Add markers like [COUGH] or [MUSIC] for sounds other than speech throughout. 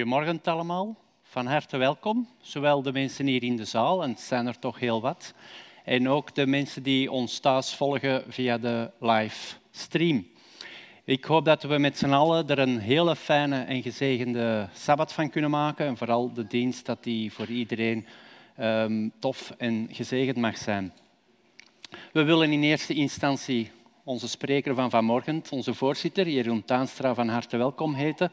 Goedemorgen allemaal, van harte welkom. Zowel de mensen hier in de zaal, en het zijn er toch heel wat, en ook de mensen die ons thuis volgen via de livestream. Ik hoop dat we met z'n allen er een hele fijne en gezegende sabbat van kunnen maken. En vooral de dienst dat die voor iedereen um, tof en gezegend mag zijn. We willen in eerste instantie onze spreker van vanmorgen, onze voorzitter, Jeroen Taanstra, van harte welkom heten.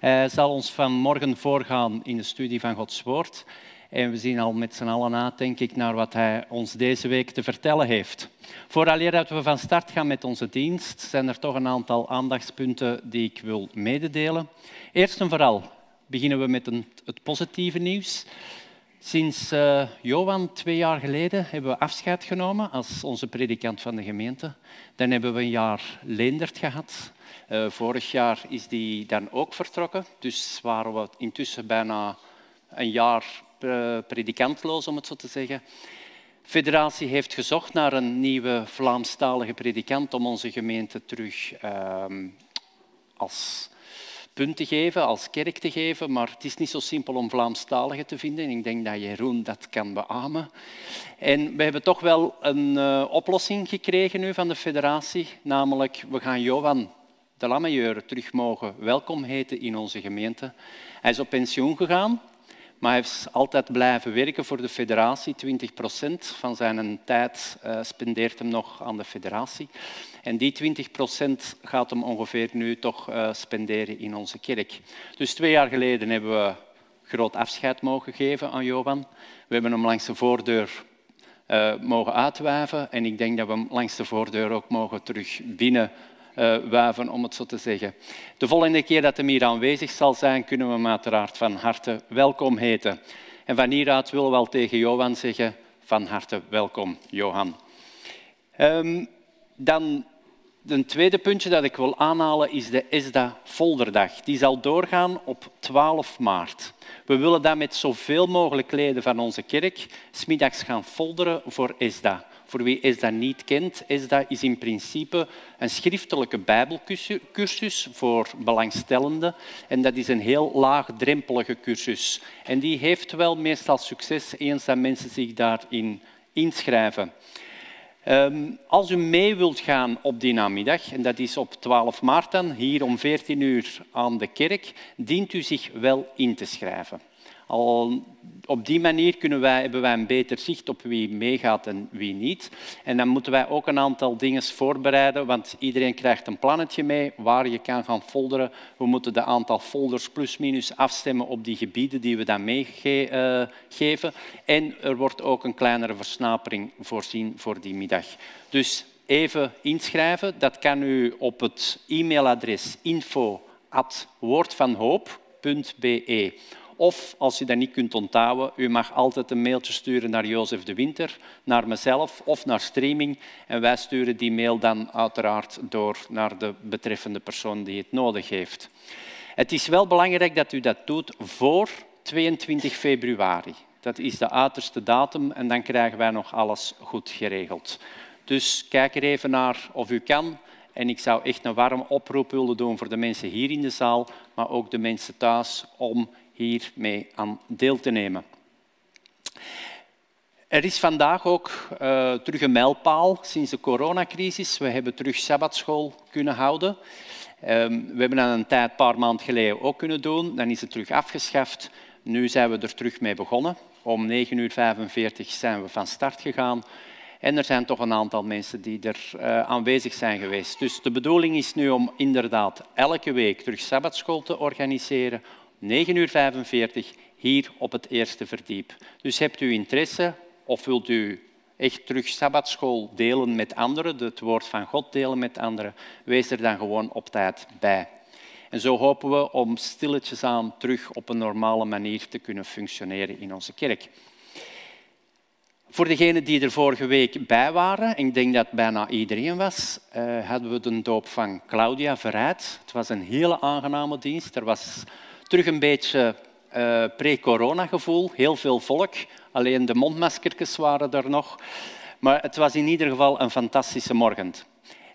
Hij zal ons vanmorgen voorgaan in de studie van Gods Woord. En we zien al met z'n allen na, denk ik, naar wat hij ons deze week te vertellen heeft. Vooraleer dat we van start gaan met onze dienst, zijn er toch een aantal aandachtspunten die ik wil mededelen. Eerst en vooral beginnen we met het positieve nieuws. Sinds uh, Johan twee jaar geleden hebben we afscheid genomen als onze predikant van de gemeente. Dan hebben we een jaar Leendert gehad. Uh, vorig jaar is die dan ook vertrokken. Dus waren we intussen bijna een jaar uh, predikantloos, om het zo te zeggen. De federatie heeft gezocht naar een nieuwe Vlaamstalige predikant om onze gemeente terug ehm, als punt te geven, als kerk te geven, maar het is niet zo simpel om Vlaamstaligen te vinden. Ik denk dat Jeroen dat kan beamen. En we hebben toch wel een uh, oplossing gekregen nu van de federatie, namelijk we gaan Johan de Lammejeure terug mogen welkom heten in onze gemeente. Hij is op pensioen gegaan, maar hij is altijd blijven werken voor de federatie. 20 procent van zijn tijd uh, spendeert hem nog aan de federatie. En die 20 procent gaat hem ongeveer nu toch uh, spenderen in onze kerk. Dus twee jaar geleden hebben we groot afscheid mogen geven aan Johan. We hebben hem langs de voordeur uh, mogen uitwijven en ik denk dat we hem langs de voordeur ook mogen terug binnen uh, wuiven, om het zo te zeggen. De volgende keer dat hij hier aanwezig zal zijn, kunnen we hem uiteraard van harte welkom heten. En van hieruit willen we wel tegen Johan zeggen, van harte welkom, Johan. Um, dan een tweede puntje dat ik wil aanhalen is de ESDA Folderdag. Die zal doorgaan op 12 maart. We willen dat met zoveel mogelijk leden van onze kerk smiddags gaan folderen voor ESDA. Voor wie ESDA niet kent, ESDA is in principe een schriftelijke bijbelcursus voor belangstellenden. En dat is een heel laagdrempelige cursus. En die heeft wel meestal succes eens dat mensen zich daarin inschrijven. Um, als u mee wilt gaan op die namiddag, en dat is op 12 maart dan, hier om 14 uur aan de kerk, dient u zich wel in te schrijven. Op die manier kunnen wij, hebben wij een beter zicht op wie meegaat en wie niet. En dan moeten wij ook een aantal dingen voorbereiden, want iedereen krijgt een plannetje mee waar je kan gaan folderen. We moeten de aantal folders plus-minus afstemmen op die gebieden die we dan meegeven. Uh, en er wordt ook een kleinere versnapering voorzien voor die middag. Dus even inschrijven. Dat kan u op het e-mailadres info.woordvanhoop.be of als je dat niet kunt onthouden, u mag altijd een mailtje sturen naar Jozef de Winter, naar mezelf of naar streaming. En wij sturen die mail dan uiteraard door naar de betreffende persoon die het nodig heeft. Het is wel belangrijk dat u dat doet voor 22 februari. Dat is de uiterste datum en dan krijgen wij nog alles goed geregeld. Dus kijk er even naar of u kan. En ik zou echt een warme oproep willen doen voor de mensen hier in de zaal, maar ook de mensen thuis, om hiermee aan deel te nemen. Er is vandaag ook uh, terug een mijlpaal sinds de coronacrisis. We hebben terug sabbatschool kunnen houden. Um, we hebben dat een tijd, een paar maanden geleden ook kunnen doen. Dan is het terug afgeschaft. Nu zijn we er terug mee begonnen. Om 9.45 uur zijn we van start gegaan. En er zijn toch een aantal mensen die er uh, aanwezig zijn geweest. Dus de bedoeling is nu om inderdaad elke week terug sabbatschool te organiseren 9.45 uur hier op het eerste verdiep. Dus hebt u interesse of wilt u echt terug sabbatschool delen met anderen, het woord van God delen met anderen, wees er dan gewoon op tijd bij. En zo hopen we om stilletjes aan terug op een normale manier te kunnen functioneren in onze kerk. Voor degenen die er vorige week bij waren, ik denk dat bijna iedereen was, eh, hadden we de doop van Claudia Verrijd. Het was een hele aangename dienst. Er was Terug een beetje uh, pre-corona gevoel, heel veel volk. Alleen de mondmaskertjes waren er nog. Maar het was in ieder geval een fantastische morgen.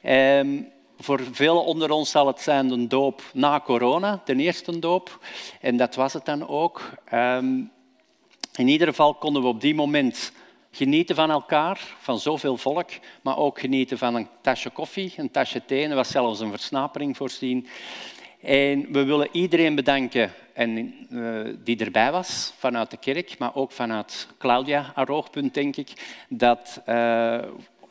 Um, voor velen onder ons zal het zijn de doop na corona, de eerste doop. En dat was het dan ook. Ehm, in ieder geval konden we op die moment genieten van elkaar, van zoveel volk, maar ook genieten van een tasje koffie, een tasje thee. Er was zelfs een versnapering voorzien. En we willen iedereen bedanken en, uh, die erbij was vanuit de kerk, maar ook vanuit Claudia, haar oogpunt, denk ik, dat uh,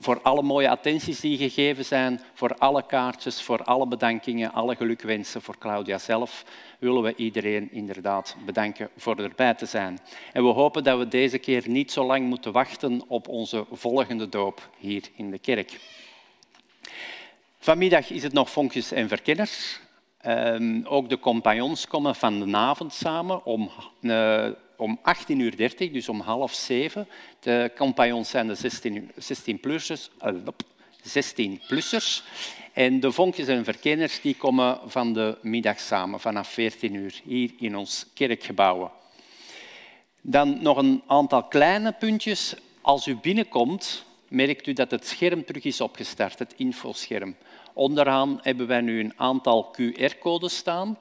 voor alle mooie attenties die gegeven zijn, voor alle kaartjes, voor alle bedankingen, alle gelukwensen voor Claudia zelf, willen we iedereen inderdaad bedanken voor erbij te zijn. En we hopen dat we deze keer niet zo lang moeten wachten op onze volgende doop hier in de kerk. Vanmiddag is het nog vonkjes en verkenners. Um, ook de compagnons komen van de avond samen om, uh, om 18.30 uur, dus om half zeven. De compagnons zijn de 16, 16-plussers. Uh, 16 plussers. En de vonkjes en verkenners die komen van de middag samen, vanaf 14 uur, hier in ons kerkgebouw. Dan nog een aantal kleine puntjes. Als u binnenkomt, merkt u dat het scherm terug is opgestart, het infoscherm. Onderaan hebben wij nu een aantal QR-codes staan.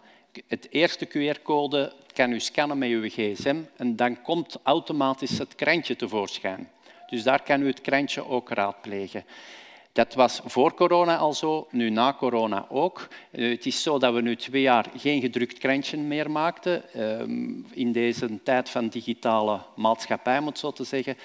Het eerste QR-code kan u scannen met uw gsm en dan komt automatisch het krantje tevoorschijn. Dus daar kan u het krantje ook raadplegen. Dat was voor corona al zo, nu na corona ook. Eh, het is zo dat we nu twee jaar geen gedrukt krantje meer maakten. Ehm, in deze tijd van digitale maatschappij, moet zo te zeggen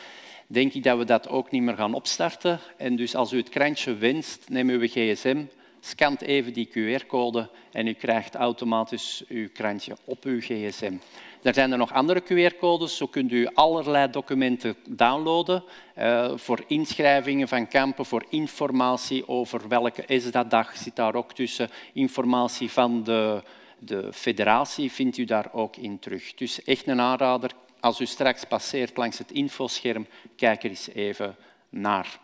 denk ik dat we dat ook niet meer gaan opstarten. En dus als u het krantje wenst, neem uw gsm, scant even die QR-code en u krijgt automatisch uw krantje op uw gsm. Er zijn er nog andere QR-codes, zo kunt u allerlei documenten downloaden uh, voor inschrijvingen van kampen, voor informatie over welke is dat dag zit daar ook tussen. Informatie van de, de federatie vindt u daar ook in terug. Dus echt een aanrader, als u straks passeert langs het infoscherm, kijk er eens even naar.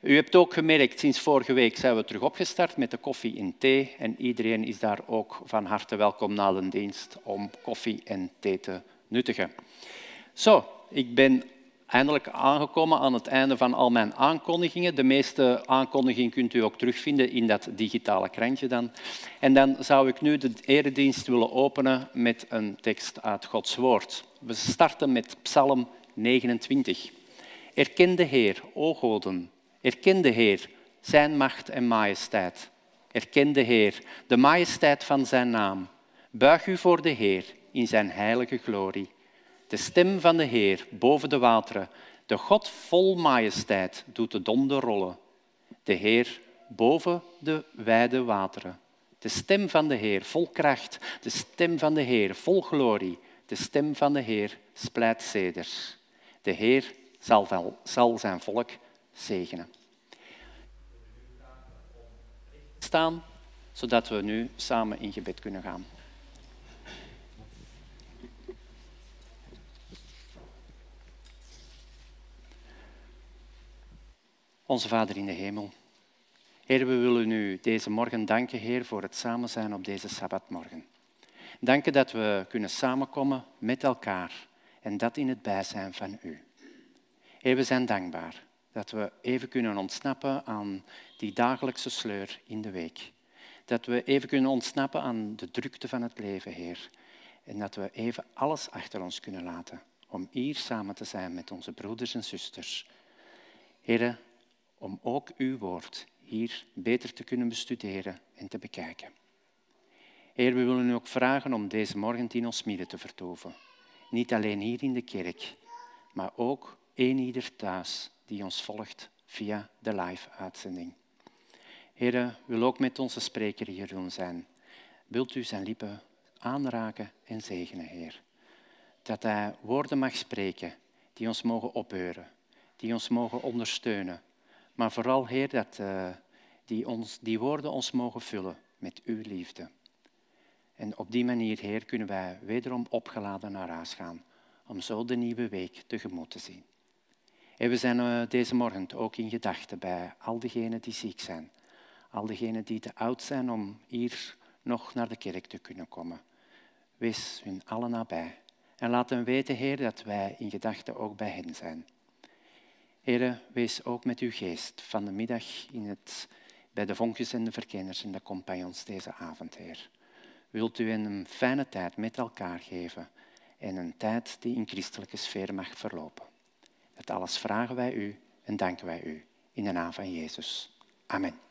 U hebt ook gemerkt, sinds vorige week zijn we terug opgestart met de koffie en thee. En iedereen is daar ook van harte welkom na de dienst om koffie en thee te nuttigen. Zo, ik ben eindelijk aangekomen aan het einde van al mijn aankondigingen. De meeste aankondigingen kunt u ook terugvinden in dat digitale krantje dan. En dan zou ik nu de eredienst willen openen met een tekst uit Gods woord. We starten met Psalm 29. Erken de Heer, o goden, erken de Heer, zijn macht en majesteit. Erken de Heer, de majesteit van zijn naam. Buig u voor de Heer in zijn heilige glorie. De stem van de Heer boven de wateren. De God vol majesteit doet de donder rollen. De Heer boven de wijde wateren. De stem van de Heer vol kracht. De stem van de Heer vol glorie. De stem van de Heer splijt ceders. De Heer zal, zal zijn volk zegenen. Staan, zodat we nu samen in gebed kunnen gaan. Onze Vader in de hemel. Heer, we willen u deze morgen danken, Heer, voor het samen zijn op deze Sabbatmorgen. Danken dat we kunnen samenkomen met elkaar en dat in het bijzijn van u. Heer, we zijn dankbaar dat we even kunnen ontsnappen aan die dagelijkse sleur in de week. Dat we even kunnen ontsnappen aan de drukte van het leven, Heer. En dat we even alles achter ons kunnen laten om hier samen te zijn met onze broeders en zusters. Heer, om ook uw woord hier beter te kunnen bestuderen en te bekijken. Heer, we willen u ook vragen om deze morgen in ons midden te vertoven. Niet alleen hier in de kerk, maar ook een ieder thuis die ons volgt via de live-uitzending. Heer, wil ook met onze spreker hier doen zijn. Wilt u zijn lippen aanraken en zegenen, Heer. Dat hij woorden mag spreken die ons mogen opheuren, die ons mogen ondersteunen. Maar vooral, Heer, dat uh, die, ons, die woorden ons mogen vullen met uw liefde. En op die manier, Heer, kunnen wij wederom opgeladen naar huis gaan, om zo de nieuwe week tegemoet te zien. En we zijn uh, deze morgen ook in gedachten bij al diegenen die ziek zijn, al diegenen die te oud zijn om hier nog naar de kerk te kunnen komen. Wees hun allen nabij en laat hen weten, Heer, dat wij in gedachten ook bij hen zijn. Heer, wees ook met uw geest van de middag in het bij de vonkjes en de verkenners en de compagnons deze avond, Heer. Wilt u een fijne tijd met elkaar geven en een tijd die in christelijke sfeer mag verlopen. Dat alles vragen wij u en danken wij u in de naam van Jezus. Amen.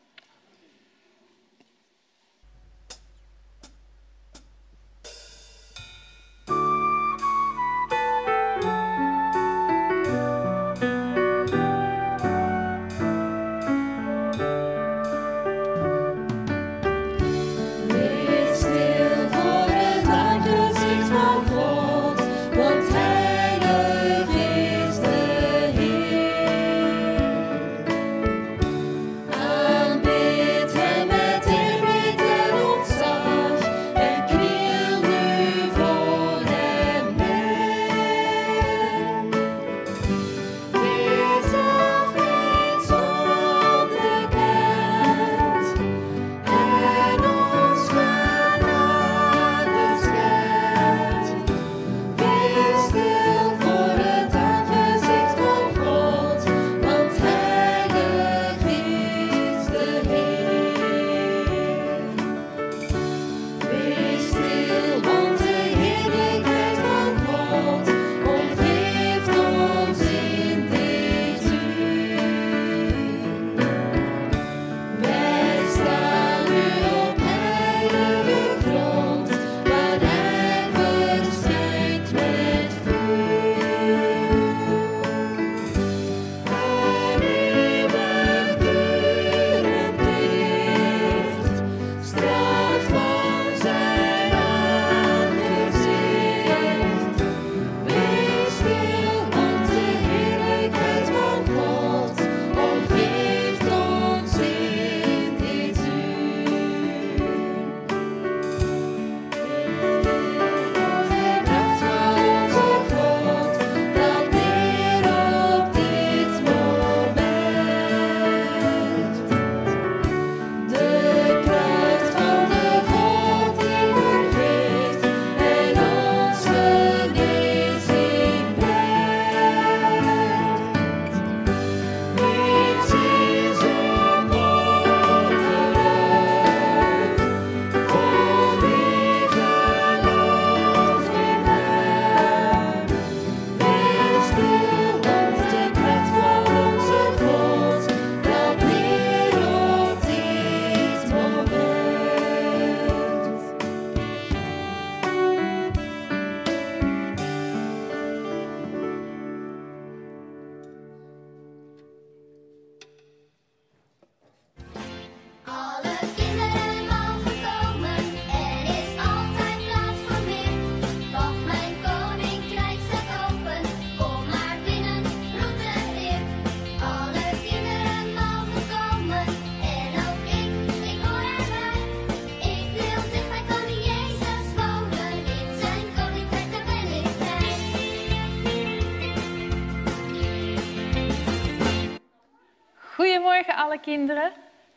Kinderen.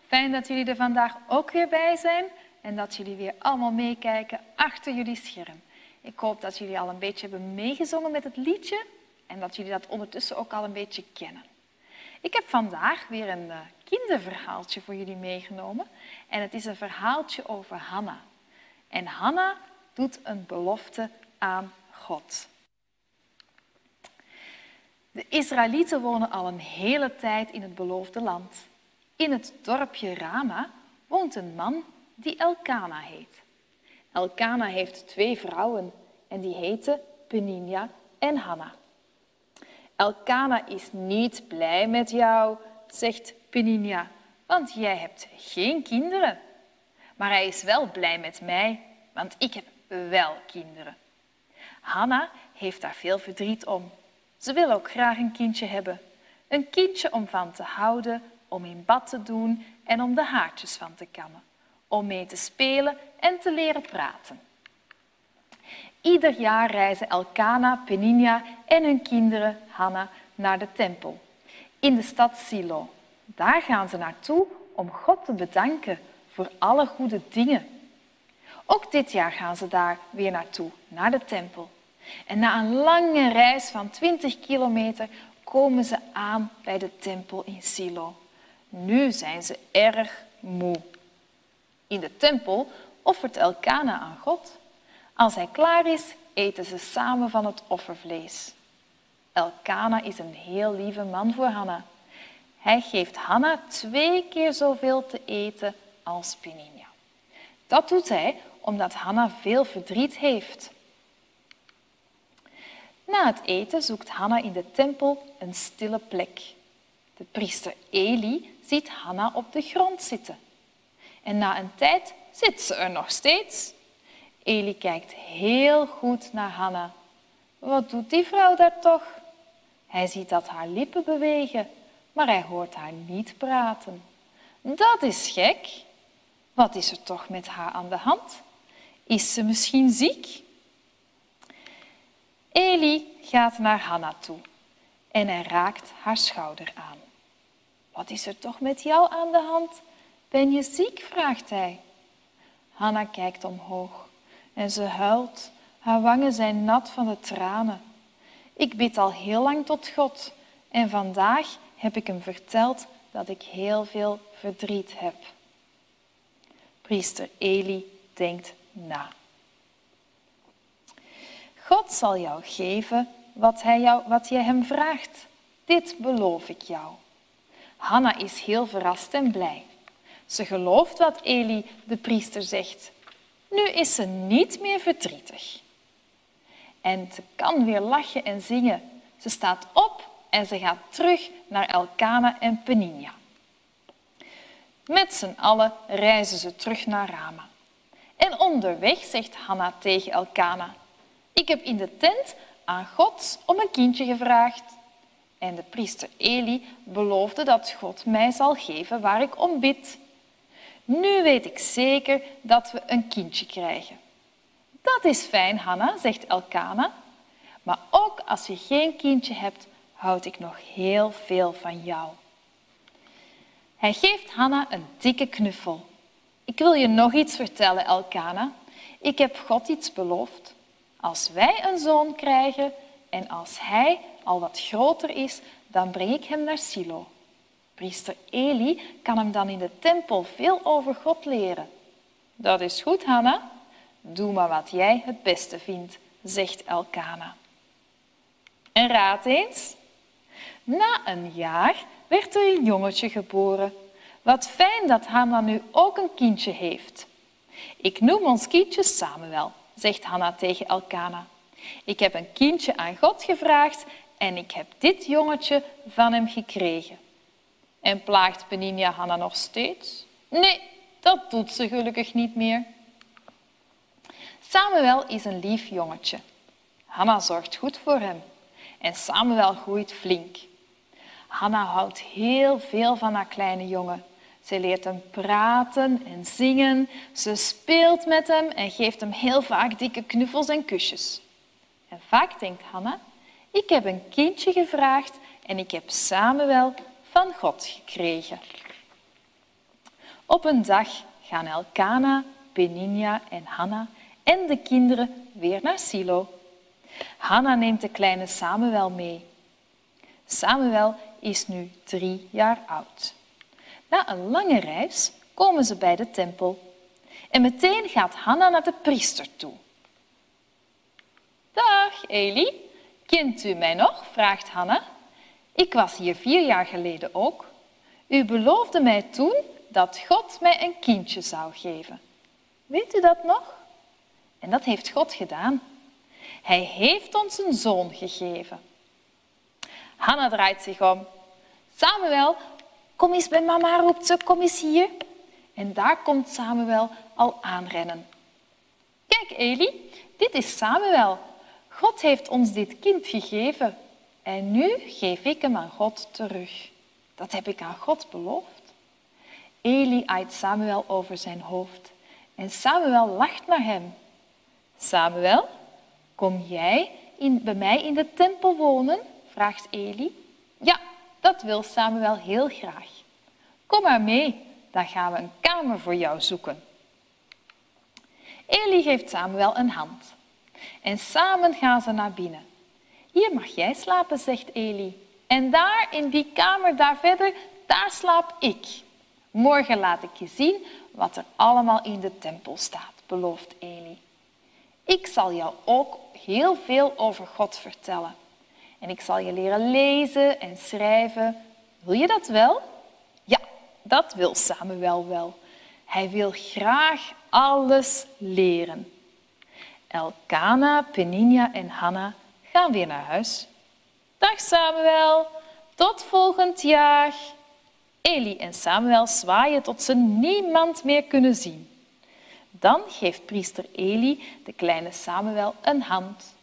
Fijn dat jullie er vandaag ook weer bij zijn en dat jullie weer allemaal meekijken achter jullie scherm. Ik hoop dat jullie al een beetje hebben meegezongen met het liedje en dat jullie dat ondertussen ook al een beetje kennen. Ik heb vandaag weer een eh, kinderverhaaltje voor jullie meegenomen en het is een verhaaltje over Hanna. En Hanna doet een belofte aan God. De Israëlieten wonen al een hele tijd in het beloofde land. In het dorpje Rama woont een man die Elkana heet. Elkana heeft twee vrouwen en die heten Peninia en Hanna. Elkana is niet blij met jou, zegt Peninia, want jij hebt geen kinderen. Maar hij is wel blij met mij, want ik heb wel kinderen. Hanna heeft daar veel verdriet om. Ze wil ook graag een kindje hebben. Een kindje om van te houden, om in bad te doen en om de haartjes van te kammen, om mee te spelen en te leren praten. Ieder jaar reizen Elkana, Peninia en hun kinderen Hanna naar de tempel in de stad Silo. Daar gaan ze naartoe om God te bedanken voor alle goede dingen. Ook dit jaar gaan ze daar weer naartoe, naar de tempel. En na een lange reis van 20 kilometer komen ze aan bij de tempel in Silo. Nu zijn ze erg moe. In de tempel offert Elkana aan God. Als hij klaar is, eten ze samen van het offervlees. Elkana is een heel lieve man voor Hanna. Hij geeft Hanna twee keer zoveel te eten als Peninia. Dat doet hij omdat Hanna veel verdriet heeft. Na het eten zoekt Hanna in de tempel een stille plek. De priester Eli ziet Hanna op de grond zitten. En na een tijd zit ze er nog steeds. Eli kijkt heel goed naar Hanna. Wat doet die vrouw daar toch? Hij ziet dat haar lippen bewegen, maar hij hoort haar niet praten. Dat is gek. Wat is er toch met haar aan de hand? Is ze misschien ziek? Eli gaat naar Hanna toe en hij raakt haar schouder aan. Wat is er toch met jou aan de hand? Ben je ziek? vraagt hij. Hanna kijkt omhoog en ze huilt. Haar wangen zijn nat van de tranen. Ik bid al heel lang tot God en vandaag heb ik hem verteld dat ik heel veel verdriet heb. Priester Eli denkt na. God zal jou geven wat, hij jou, wat je hem vraagt. Dit beloof ik jou. Hanna is heel verrast en blij. Ze gelooft wat Eli, de priester, zegt. Nu is ze niet meer verdrietig. En ze kan weer lachen en zingen. Ze staat op en ze gaat terug naar Elkana en Peninia. Met z'n allen reizen ze terug naar Rama. En onderweg zegt Hanna tegen Elkana: Ik heb in de tent aan God om een kindje gevraagd. En de priester Eli beloofde dat God mij zal geven waar ik om bid. Nu weet ik zeker dat we een kindje krijgen. Dat is fijn, Hanna, zegt Elkana. Maar ook als je geen kindje hebt, houd ik nog heel veel van jou. Hij geeft Hanna een dikke knuffel. Ik wil je nog iets vertellen, Elkana. Ik heb God iets beloofd. Als wij een zoon krijgen en als hij al wat groter is, dan breng ik hem naar Silo. Priester Eli kan hem dan in de tempel veel over God leren. Dat is goed, Hanna. Doe maar wat jij het beste vindt, zegt Elkana. En raad eens. Na een jaar werd er een jongetje geboren. Wat fijn dat Hanna nu ook een kindje heeft. Ik noem ons kindje Samuel, zegt Hanna tegen Elkana. Ik heb een kindje aan God gevraagd en ik heb dit jongetje van hem gekregen. En plaagt Peninia Hanna nog steeds? Nee, dat doet ze gelukkig niet meer. Samuel is een lief jongetje. Hanna zorgt goed voor hem en Samuel groeit flink. Hanna houdt heel veel van haar kleine jongen. Ze leert hem praten en zingen. Ze speelt met hem en geeft hem heel vaak dikke knuffels en kusjes. En vaak denkt Hanna, ik heb een kindje gevraagd en ik heb Samuel van God gekregen. Op een dag gaan Elkana, Beninia en Hanna en de kinderen weer naar Silo. Hanna neemt de kleine Samuel mee. Samuel is nu drie jaar oud. Na een lange reis komen ze bij de tempel. En meteen gaat Hanna naar de priester toe. Dag, Eli. Kent u mij nog? vraagt Hanna. Ik was hier vier jaar geleden ook. U beloofde mij toen dat God mij een kindje zou geven. Weet u dat nog? En dat heeft God gedaan. Hij heeft ons een zoon gegeven. Hanna draait zich om. Samuel, kom eens bij mama, roept ze, kom eens hier. En daar komt Samuel al aanrennen. Kijk, Eli, dit is Samuel. God heeft ons dit kind gegeven. En nu geef ik hem aan God terug. Dat heb ik aan God beloofd. Eli aait Samuel over zijn hoofd. En Samuel lacht naar hem. Samuel, kom jij in, bij mij in de tempel wonen? vraagt Eli. Ja, dat wil Samuel heel graag. Kom maar mee, dan gaan we een kamer voor jou zoeken. Eli geeft Samuel een hand. En samen gaan ze naar binnen. Hier mag jij slapen, zegt Eli. En daar, in die kamer daar verder, daar slaap ik. Morgen laat ik je zien wat er allemaal in de tempel staat, belooft Eli. Ik zal jou ook heel veel over God vertellen. En ik zal je leren lezen en schrijven. Wil je dat wel? Ja, dat wil Samuel wel. Hij wil graag alles leren. Elkana, Peninia en Hanna gaan weer naar huis. Dag Samuel, tot volgend jaar. Eli en Samuel zwaaien tot ze niemand meer kunnen zien. Dan geeft priester Eli de kleine Samuel een hand.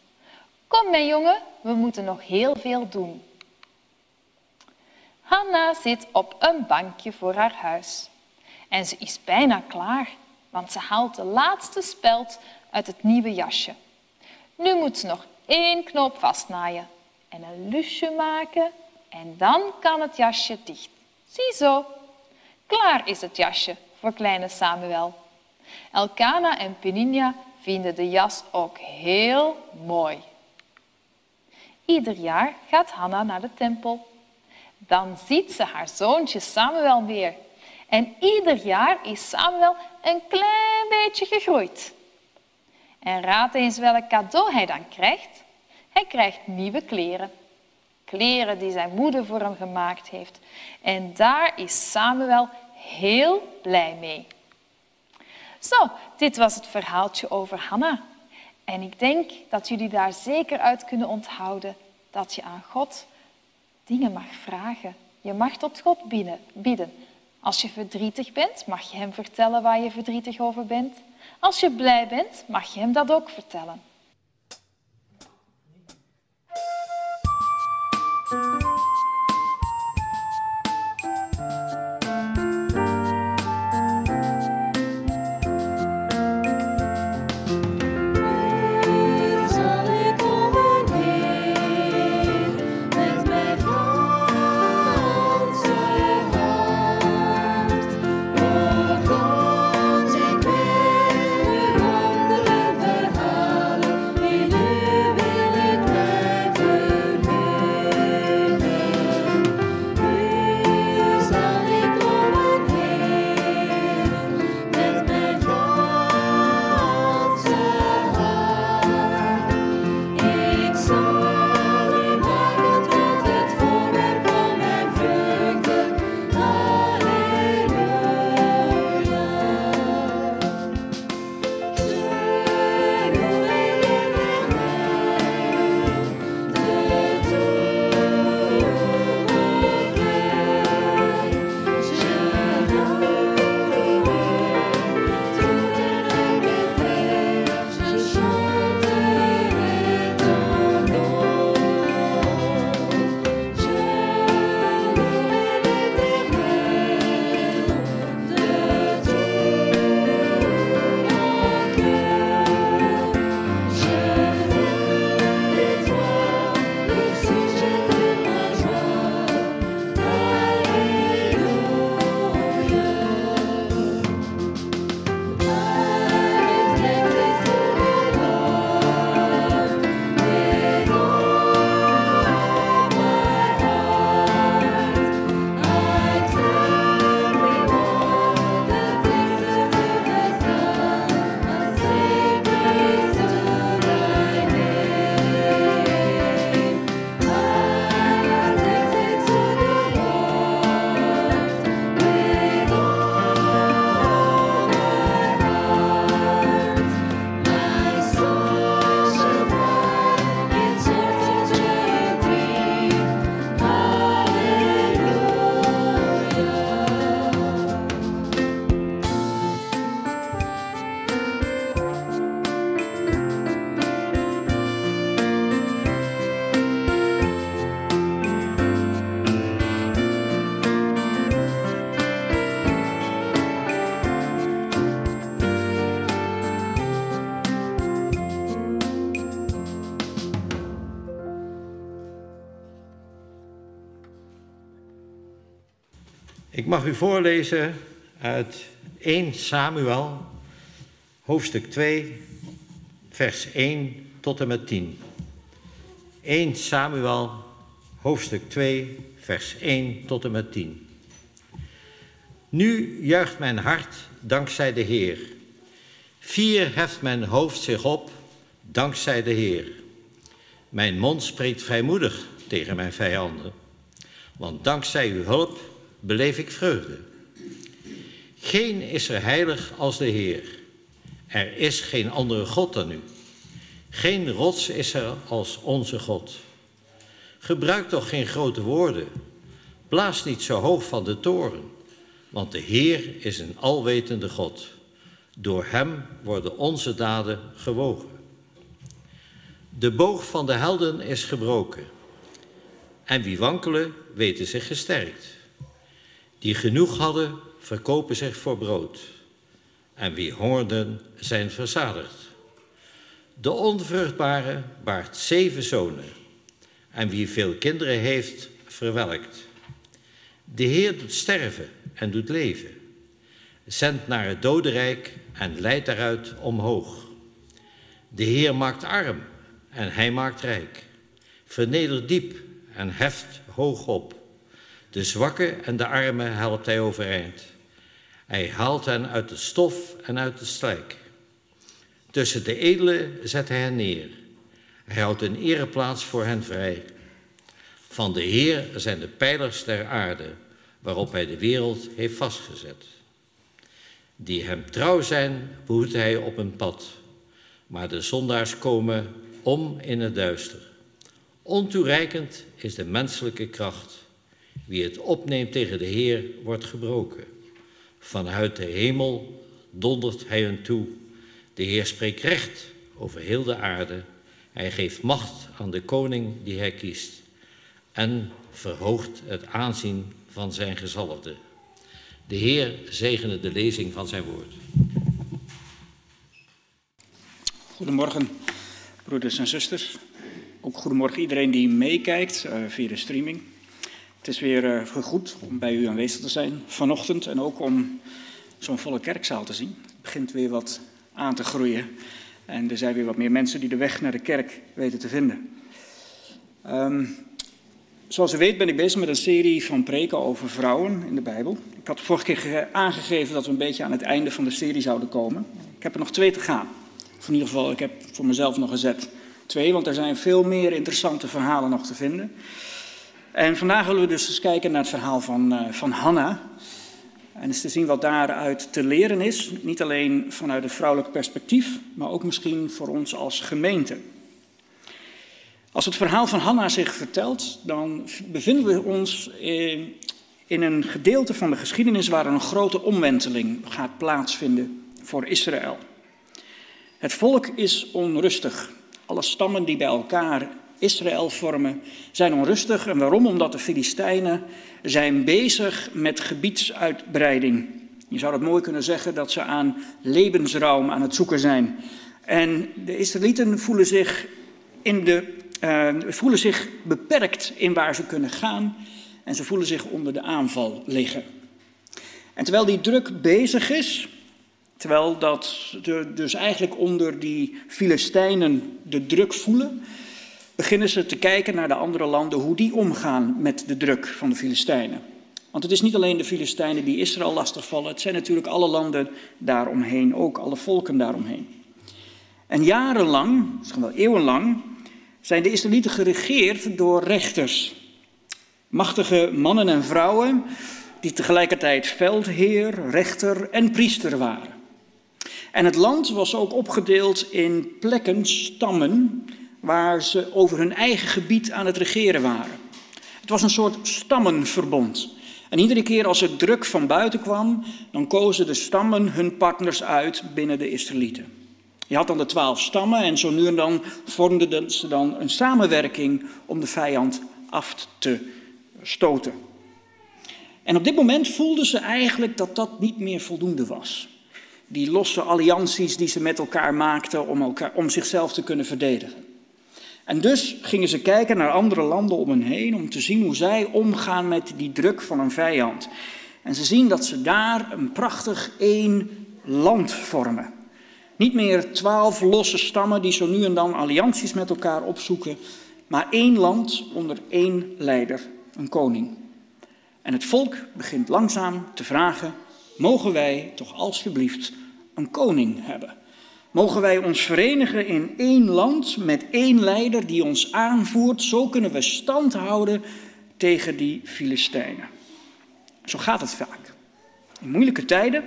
Kom mijn jongen, we moeten nog heel veel doen. Hanna zit op een bankje voor haar huis. En ze is bijna klaar, want ze haalt de laatste speld uit het nieuwe jasje. Nu moet ze nog één knoop vastnaaien en een lusje maken en dan kan het jasje dicht. Ziezo, klaar is het jasje voor kleine Samuel. Elkana en Peninia vinden de jas ook heel mooi. Ieder jaar gaat Hanna naar de tempel. Dan ziet ze haar zoontje Samuel weer. En ieder jaar is Samuel een klein beetje gegroeid. En raad eens welk cadeau hij dan krijgt. Hij krijgt nieuwe kleren. Kleren die zijn moeder voor hem gemaakt heeft. En daar is Samuel heel blij mee. Zo, dit was het verhaaltje over Hanna. En ik denk dat jullie daar zeker uit kunnen onthouden dat je aan God dingen mag vragen. Je mag tot God bidden. Als je verdrietig bent, mag je hem vertellen waar je verdrietig over bent. Als je blij bent, mag je hem dat ook vertellen. Mag u voorlezen uit 1 Samuel, hoofdstuk 2, vers 1 tot en met 10. 1 Samuel, hoofdstuk 2, vers 1 tot en met 10. Nu juicht mijn hart dankzij de Heer. Vier heft mijn hoofd zich op dankzij de Heer. Mijn mond spreekt vrijmoedig tegen mijn vijanden, want dankzij uw hulp beleef ik vreugde. Geen is er heilig als de Heer. Er is geen andere God dan u. Geen rots is er als onze God. Gebruik toch geen grote woorden. Blaas niet zo hoog van de toren, want de Heer is een alwetende God. Door Hem worden onze daden gewogen. De boog van de helden is gebroken. En wie wankelen, weten zich gesterkt. Die genoeg hadden, verkopen zich voor brood. En wie hongerden, zijn verzadigd. De onvruchtbare baart zeven zonen. En wie veel kinderen heeft, verwelkt. De Heer doet sterven en doet leven. Zendt naar het dodenrijk en leidt daaruit omhoog. De Heer maakt arm en hij maakt rijk. Vernedert diep en heft hoog op. De zwakke en de armen helpt hij overeind. Hij haalt hen uit de stof en uit de slijk. Tussen de edelen zet hij hen neer. Hij houdt een ereplaats voor hen vrij. Van de Heer zijn de pijlers der aarde, waarop hij de wereld heeft vastgezet. Die hem trouw zijn, behoedt hij op een pad. Maar de zondaars komen om in het duister. Ontoereikend is de menselijke kracht. Wie het opneemt tegen de Heer wordt gebroken. Vanuit de hemel dondert hij hun toe. De Heer spreekt recht over heel de aarde. Hij geeft macht aan de koning die hij kiest. En verhoogt het aanzien van zijn gezalfde. De Heer zegene de lezing van zijn woord. Goedemorgen, broeders en zusters. Ook goedemorgen iedereen die meekijkt uh, via de streaming. Het is weer uh, goed om bij u aanwezig te zijn vanochtend en ook om zo'n volle kerkzaal te zien. Het begint weer wat aan te groeien en er zijn weer wat meer mensen die de weg naar de kerk weten te vinden. Um, zoals u weet ben ik bezig met een serie van preken over vrouwen in de Bijbel. Ik had vorige keer aangegeven dat we een beetje aan het einde van de serie zouden komen. Ik heb er nog twee te gaan. Of in ieder geval, ik heb voor mezelf nog gezet twee, want er zijn veel meer interessante verhalen nog te vinden. En vandaag willen we dus eens kijken naar het verhaal van, uh, van Hanna. En eens te zien wat daaruit te leren is. Niet alleen vanuit het vrouwelijk perspectief, maar ook misschien voor ons als gemeente. Als het verhaal van Hanna zich vertelt, dan bevinden we ons in, in een gedeelte van de geschiedenis waar een grote omwenteling gaat plaatsvinden voor Israël. Het volk is onrustig. Alle stammen die bij elkaar Israël vormen zijn onrustig. En waarom? Omdat de Filistijnen zijn bezig met gebiedsuitbreiding. Je zou het mooi kunnen zeggen dat ze aan levensruim aan het zoeken zijn. En de Israëlieten voelen zich, in de, uh, voelen zich beperkt in waar ze kunnen gaan. En ze voelen zich onder de aanval liggen. En terwijl die druk bezig is, Terwijl dat de, dus eigenlijk onder die Filistijnen de druk voelen, beginnen ze te kijken naar de andere landen hoe die omgaan met de druk van de Filistijnen. Want het is niet alleen de Filistijnen die Israël lastigvallen, het zijn natuurlijk alle landen daaromheen, ook alle volken daaromheen. En jarenlang, misschien wel eeuwenlang, zijn de Israëlieten geregeerd door rechters. Machtige mannen en vrouwen die tegelijkertijd veldheer, rechter en priester waren. En het land was ook opgedeeld in plekken, stammen, waar ze over hun eigen gebied aan het regeren waren. Het was een soort stammenverbond. En iedere keer als er druk van buiten kwam, dan kozen de stammen hun partners uit binnen de Israëlieten. Je had dan de twaalf stammen en zo nu en dan vormden ze dan een samenwerking om de vijand af te stoten. En op dit moment voelden ze eigenlijk dat dat niet meer voldoende was die losse allianties die ze met elkaar maakten om, elkaar, om zichzelf te kunnen verdedigen. En dus gingen ze kijken naar andere landen om hen heen om te zien hoe zij omgaan met die druk van een vijand. En ze zien dat ze daar een prachtig één land vormen. Niet meer twaalf losse stammen die zo nu en dan allianties met elkaar opzoeken, maar één land onder één leider, een koning. En het volk begint langzaam te vragen: mogen wij toch alsjeblieft een koning hebben? Mogen wij ons verenigen in één land met één leider die ons aanvoert? Zo kunnen we stand houden tegen die Filistijnen. Zo gaat het vaak. In moeilijke tijden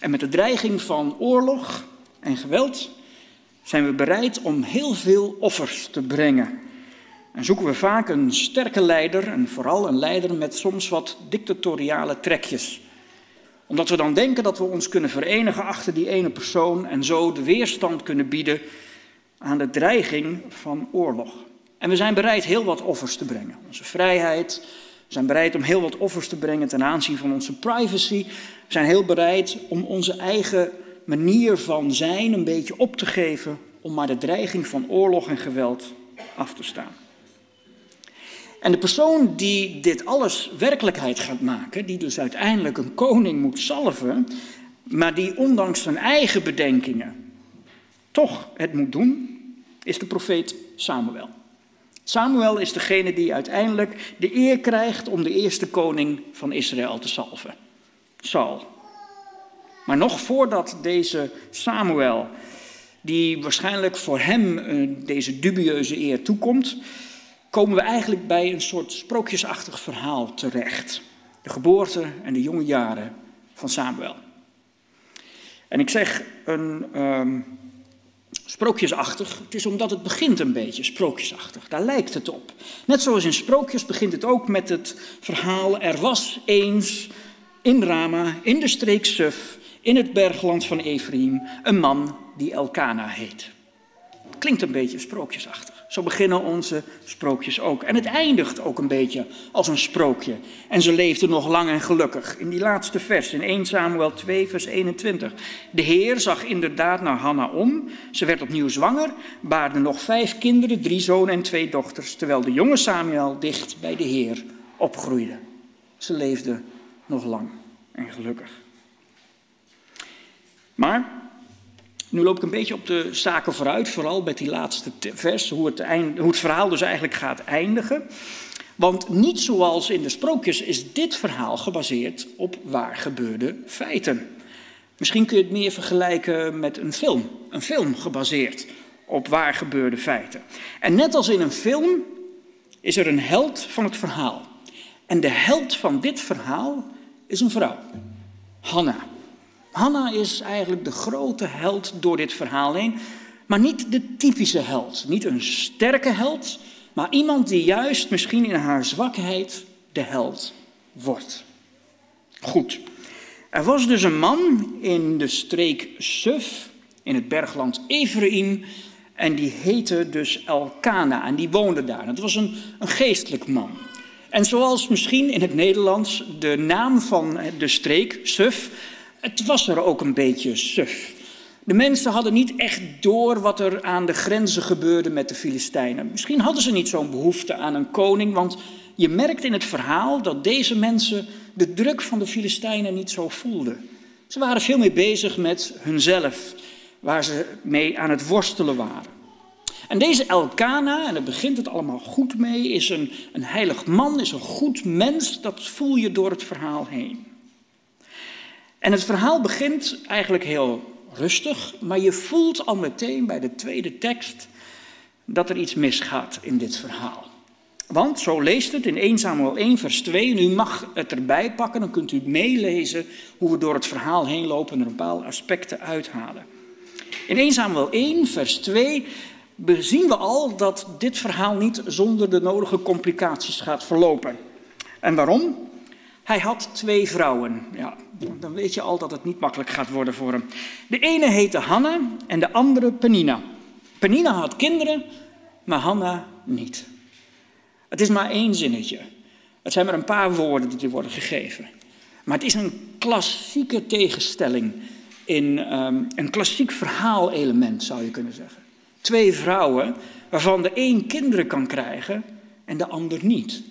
en met de dreiging van oorlog en geweld zijn we bereid om heel veel offers te brengen. En zoeken we vaak een sterke leider en vooral een leider met soms wat dictatoriale trekjes. Omdat we dan denken dat we ons kunnen verenigen achter die ene persoon en zo de weerstand kunnen bieden aan de dreiging van oorlog. En we zijn bereid heel wat offers te brengen. Onze vrijheid, we zijn bereid om heel wat offers te brengen ten aanzien van onze privacy. We zijn heel bereid om onze eigen manier van zijn een beetje op te geven om maar de dreiging van oorlog en geweld af te staan. En de persoon die dit alles werkelijkheid gaat maken, die dus uiteindelijk een koning moet salven, maar die ondanks zijn eigen bedenkingen toch het moet doen, is de profeet Samuel. Samuel is degene die uiteindelijk de eer krijgt om de eerste koning van Israël te salven. Saul. Maar nog voordat deze Samuel, die waarschijnlijk voor hem eh, deze dubieuze eer toekomt, komen we eigenlijk bij een soort sprookjesachtig verhaal terecht. De geboorte en de jonge jaren van Samuel. En ik zeg een um, sprookjesachtig, het is omdat het begint een beetje sprookjesachtig. Daar lijkt het op. Net zoals in sprookjes begint het ook met het verhaal: er was eens in Rama, in de streek Suf, in het bergland van Ephraim, een man die Elkana heet. Klinkt een beetje sprookjesachtig. Zo beginnen onze sprookjes ook. En het eindigt ook een beetje als een sprookje. En ze leefden nog lang en gelukkig. In die laatste vers, in 1 Samuel 2, vers 21. De Heer zag inderdaad naar Hanna om. Ze werd opnieuw zwanger, baarde nog vijf kinderen, drie zonen en twee dochters. Terwijl de jonge Samuel dicht bij de Heer opgroeide. Ze leefden nog lang en gelukkig. Maar nu loop ik een beetje op de zaken vooruit, vooral bij die laatste vers, hoe het, eind, hoe het verhaal dus eigenlijk gaat eindigen. Want niet zoals in de sprookjes is dit verhaal gebaseerd op waar gebeurde feiten. Misschien kun je het meer vergelijken met een film. Een film gebaseerd op waar gebeurde feiten. En net als in een film is er een held van het verhaal. En de held van dit verhaal is een vrouw, Hanna. Hanna is eigenlijk de grote held door dit verhaal heen, maar niet de typische held. Niet een sterke held, maar iemand die juist misschien in haar zwakheid de held wordt. Goed. Er was dus een man in de streek Suf, in het bergland Ephraim, en die heette dus Elkana en die woonde daar. Het was een, een geestelijk man. En zoals misschien in het Nederlands de naam van de streek, Suf, het was er ook een beetje suf. De mensen hadden niet echt door wat er aan de grenzen gebeurde met de Filistijnen. Misschien hadden ze niet zo'n behoefte aan een koning, want je merkt in het verhaal dat deze mensen de druk van de Filistijnen niet zo voelden. Ze waren veel meer bezig met hunzelf, waar ze mee aan het worstelen waren. En deze Elkana, en daar begint het allemaal goed mee, is een, een heilig man, is een goed mens. Dat voel je door het verhaal heen. En het verhaal begint eigenlijk heel rustig, maar je voelt al meteen bij de tweede tekst dat er iets misgaat in dit verhaal. Want zo leest het in 1 Samuel 1, vers 2. En u mag het erbij pakken, dan kunt u meelezen hoe we door het verhaal heen lopen en er bepaalde aspecten uithalen. In 1 Samuel 1, vers 2 zien we al dat dit verhaal niet zonder de nodige complicaties gaat verlopen. En waarom? Hij had twee vrouwen. Ja, dan weet je al dat het niet makkelijk gaat worden voor hem. De ene heette Hanna en de andere Penina. Penina had kinderen, maar Hanna niet. Het is maar één zinnetje. Het zijn maar een paar woorden die er worden gegeven. Maar het is een klassieke tegenstelling in um, een klassiek verhaalelement, zou je kunnen zeggen. Twee vrouwen waarvan de een kinderen kan krijgen en de ander niet.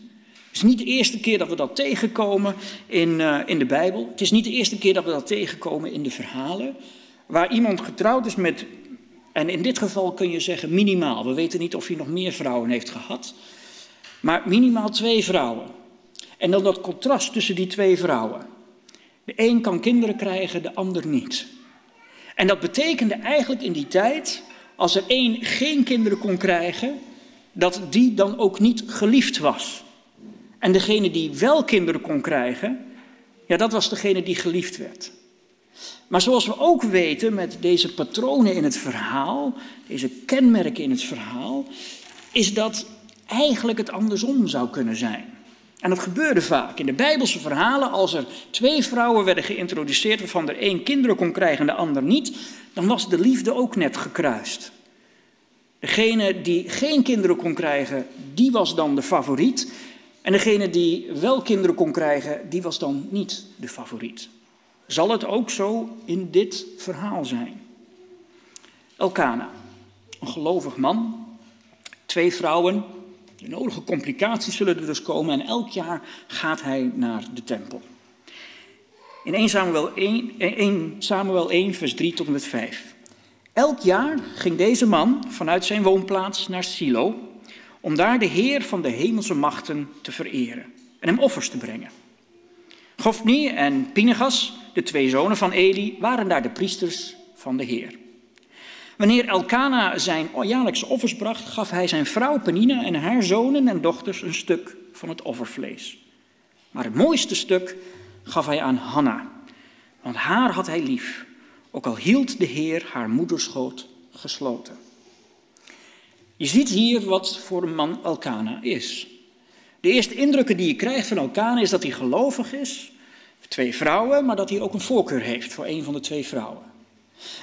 Is niet de eerste keer dat we dat tegenkomen in, uh, in de Bijbel. Het is niet de eerste keer dat we dat tegenkomen in de verhalen. Waar iemand getrouwd is met, en in dit geval kun je zeggen minimaal. We weten niet of hij nog meer vrouwen heeft gehad. Maar minimaal twee vrouwen. En dan dat contrast tussen die twee vrouwen. De een kan kinderen krijgen, de ander niet. En dat betekende eigenlijk in die tijd, als er één geen kinderen kon krijgen, dat die dan ook niet geliefd was. En degene die wel kinderen kon krijgen, ja, dat was degene die geliefd werd. Maar zoals we ook weten met deze patronen in het verhaal, deze kenmerken in het verhaal, is dat eigenlijk het andersom zou kunnen zijn. En dat gebeurde vaak. In de Bijbelse verhalen, als er twee vrouwen werden geïntroduceerd waarvan er één kinderen kon krijgen en de ander niet, dan was de liefde ook net gekruist. Degene die geen kinderen kon krijgen, die was dan de favoriet. En degene die wel kinderen kon krijgen, die was dan niet de favoriet. Zal het ook zo in dit verhaal zijn? Elkana, een gelovig man, twee vrouwen, de nodige complicaties zullen er dus komen en elk jaar gaat hij naar de tempel. In 1 Samuel 1, 1 Samuel 1 vers 3 tot en met 5. Elk jaar ging deze man vanuit zijn woonplaats naar Silo om daar de Heer van de hemelse machten te vereren en hem offers te brengen. Gofni en Pinegas, de twee zonen van Eli, waren daar de priesters van de Heer. Wanneer Elkana zijn jaarlijkse offers bracht, gaf hij zijn vrouw Penina en haar zonen en dochters een stuk van het offervlees. Maar het mooiste stuk gaf hij aan Hanna, want haar had hij lief, ook al hield de Heer haar moederschoot gesloten. Je ziet hier wat voor een man Elkana is. De eerste indrukken die je krijgt van Elkana is dat hij gelovig is, twee vrouwen, maar dat hij ook een voorkeur heeft voor een van de twee vrouwen.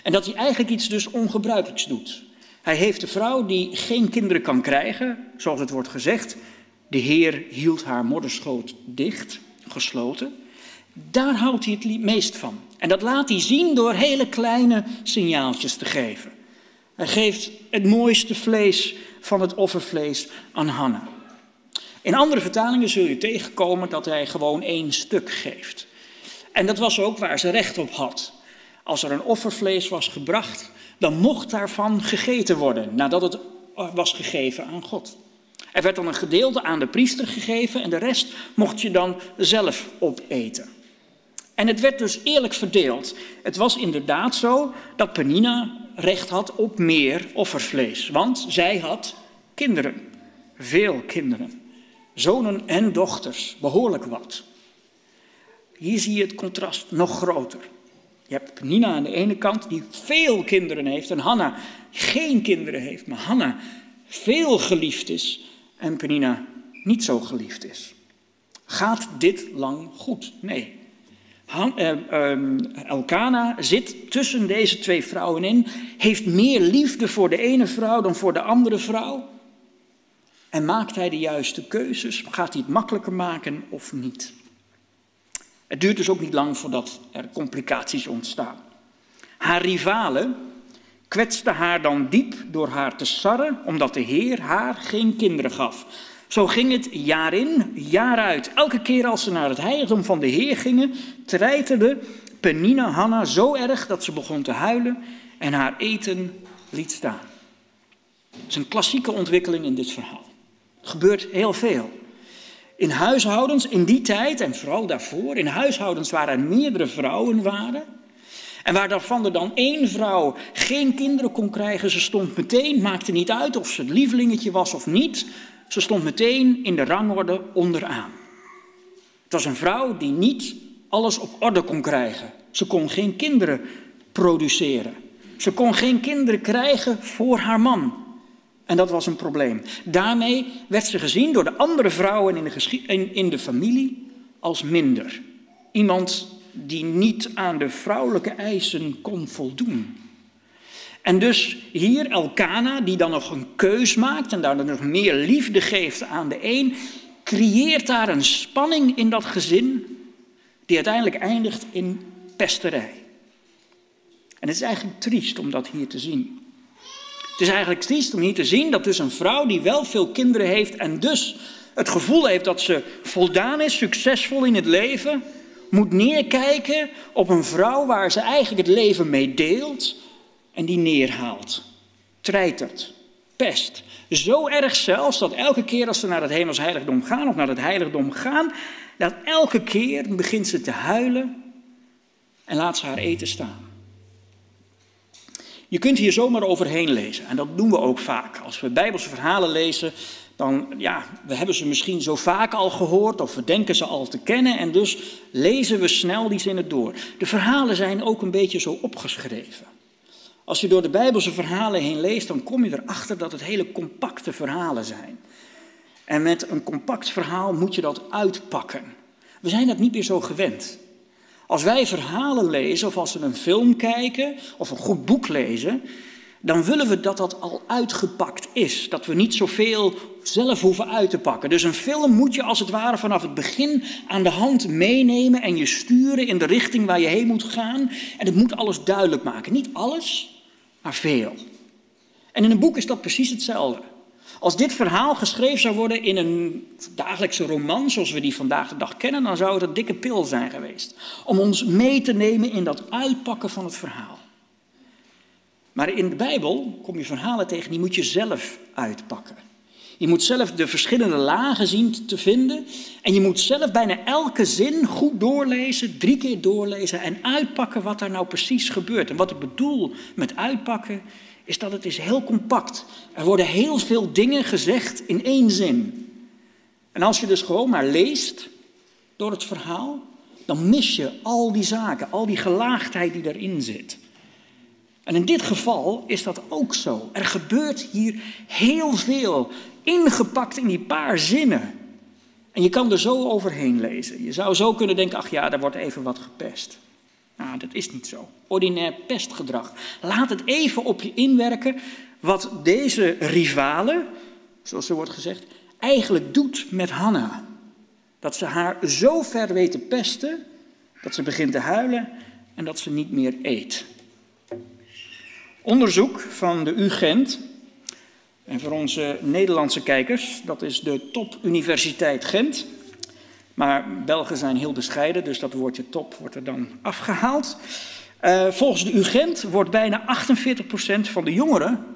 En dat hij eigenlijk iets dus ongebruikelijks doet. Hij heeft de vrouw die geen kinderen kan krijgen, zoals het wordt gezegd. De Heer hield haar modderschoot dicht, gesloten. Daar houdt hij het meest van. En dat laat hij zien door hele kleine signaaltjes te geven. Hij geeft het mooiste vlees van het offervlees aan Hanna. In andere vertalingen zul je tegenkomen dat hij gewoon één stuk geeft. En dat was ook waar ze recht op had. Als er een offervlees was gebracht, dan mocht daarvan gegeten worden nadat het was gegeven aan God. Er werd dan een gedeelte aan de priester gegeven en de rest mocht je dan zelf opeten. En het werd dus eerlijk verdeeld. Het was inderdaad zo dat Penina recht had op meer offervlees, want zij had kinderen, veel kinderen, zonen en dochters, behoorlijk wat. Hier zie je het contrast nog groter. Je hebt Nina aan de ene kant die veel kinderen heeft en Hanna geen kinderen heeft, maar Hanna veel geliefd is en Penina niet zo geliefd is. Gaat dit lang goed? Nee. Han, eh, eh, Elkana zit tussen deze twee vrouwen in, heeft meer liefde voor de ene vrouw dan voor de andere vrouw. En maakt hij de juiste keuzes? Gaat hij het makkelijker maken of niet? Het duurt dus ook niet lang voordat er complicaties ontstaan. Haar rivalen kwetsten haar dan diep door haar te sarren, omdat de Heer haar geen kinderen gaf. Zo ging het jaar in, jaar uit. Elke keer als ze naar het heiligdom van de Heer gingen, treiterde Penina Hanna zo erg dat ze begon te huilen en haar eten liet staan. Dat is een klassieke ontwikkeling in dit verhaal. Er gebeurt heel veel. In huishoudens in die tijd en vooral daarvoor, in huishoudens waar er meerdere vrouwen waren. En waar daarvan er dan één vrouw geen kinderen kon krijgen, ze stond meteen, maakte niet uit of ze het lievelingetje was of niet, ze stond meteen in de rangorde onderaan. Het was een vrouw die niet alles op orde kon krijgen. Ze kon geen kinderen produceren. Ze kon geen kinderen krijgen voor haar man. En dat was een probleem. Daarmee werd ze gezien door de andere vrouwen in de, in, de familie als minder. Iemand die niet aan de vrouwelijke eisen kon voldoen. En dus hier Elkana, die dan nog een keus maakt en daar dan nog meer liefde geeft aan de een, creëert daar een spanning in dat gezin die uiteindelijk eindigt in pesterij. En het is eigenlijk triest om dat hier te zien. Het is eigenlijk triest om hier te zien dat dus een vrouw die wel veel kinderen heeft en dus het gevoel heeft dat ze voldaan is, succesvol in het leven, moet neerkijken op een vrouw waar ze eigenlijk het leven mee deelt en die neerhaalt, treitert, pest, Zo erg zelfs dat elke keer als ze naar het hemels heiligdom gaan of naar het heiligdom gaan, dat elke keer begint ze te huilen en laat ze haar eten staan. Je kunt hier zomaar overheen lezen en dat doen we ook vaak. Als we Bijbelse verhalen lezen, dan ja, we hebben ze misschien zo vaak al gehoord of we denken ze al te kennen en dus lezen we snel die zinnen door. De verhalen zijn ook een beetje zo opgeschreven. Als je door de Bijbelse verhalen heen leest, dan kom je erachter dat het hele compacte verhalen zijn. En met een compact verhaal moet je dat uitpakken. We zijn dat niet meer zo gewend. Als wij verhalen lezen of als we een film kijken of een goed boek lezen, dan willen we dat dat al uitgepakt is. Dat we niet zoveel zelf hoeven uit te pakken. Dus een film moet je als het ware vanaf het begin aan de hand meenemen en je sturen in de richting waar je heen moet gaan. En het moet alles duidelijk maken. Niet alles, maar veel. En in een boek is dat precies hetzelfde. Als dit verhaal geschreven zou worden in een dagelijkse roman, zoals we die vandaag de dag kennen, dan zou het een dikke pil zijn geweest. Om ons mee te nemen in dat uitpakken van het verhaal. Maar in de Bijbel kom je verhalen tegen, die moet je zelf uitpakken. Je moet zelf de verschillende lagen zien te vinden. En je moet zelf bijna elke zin goed doorlezen, drie keer doorlezen en uitpakken wat er nou precies gebeurt. En wat ik bedoel met uitpakken, is dat het is heel compact. Er worden heel veel dingen gezegd in één zin. En als je dus gewoon maar leest door het verhaal, dan mis je al die zaken, al die gelaagdheid die erin zit. En in dit geval is dat ook zo. Er gebeurt hier heel veel, ingepakt in die paar zinnen. En je kan er zo overheen lezen. Je zou zo kunnen denken, ach ja, daar wordt even wat gepest. Nou, dat is niet zo. Ordinair pestgedrag. Laat het even op je inwerken wat deze rivale, zoals er wordt gezegd, eigenlijk doet met Hanna. Dat ze haar zo ver weten pesten dat ze begint te huilen en dat ze niet meer eet. Onderzoek van de UGent, en voor onze Nederlandse kijkers, dat is de Topuniversiteit Gent. Maar Belgen zijn heel bescheiden, dus dat woordje top wordt er dan afgehaald. Uh, volgens de UGent wordt bijna 48% van de jongeren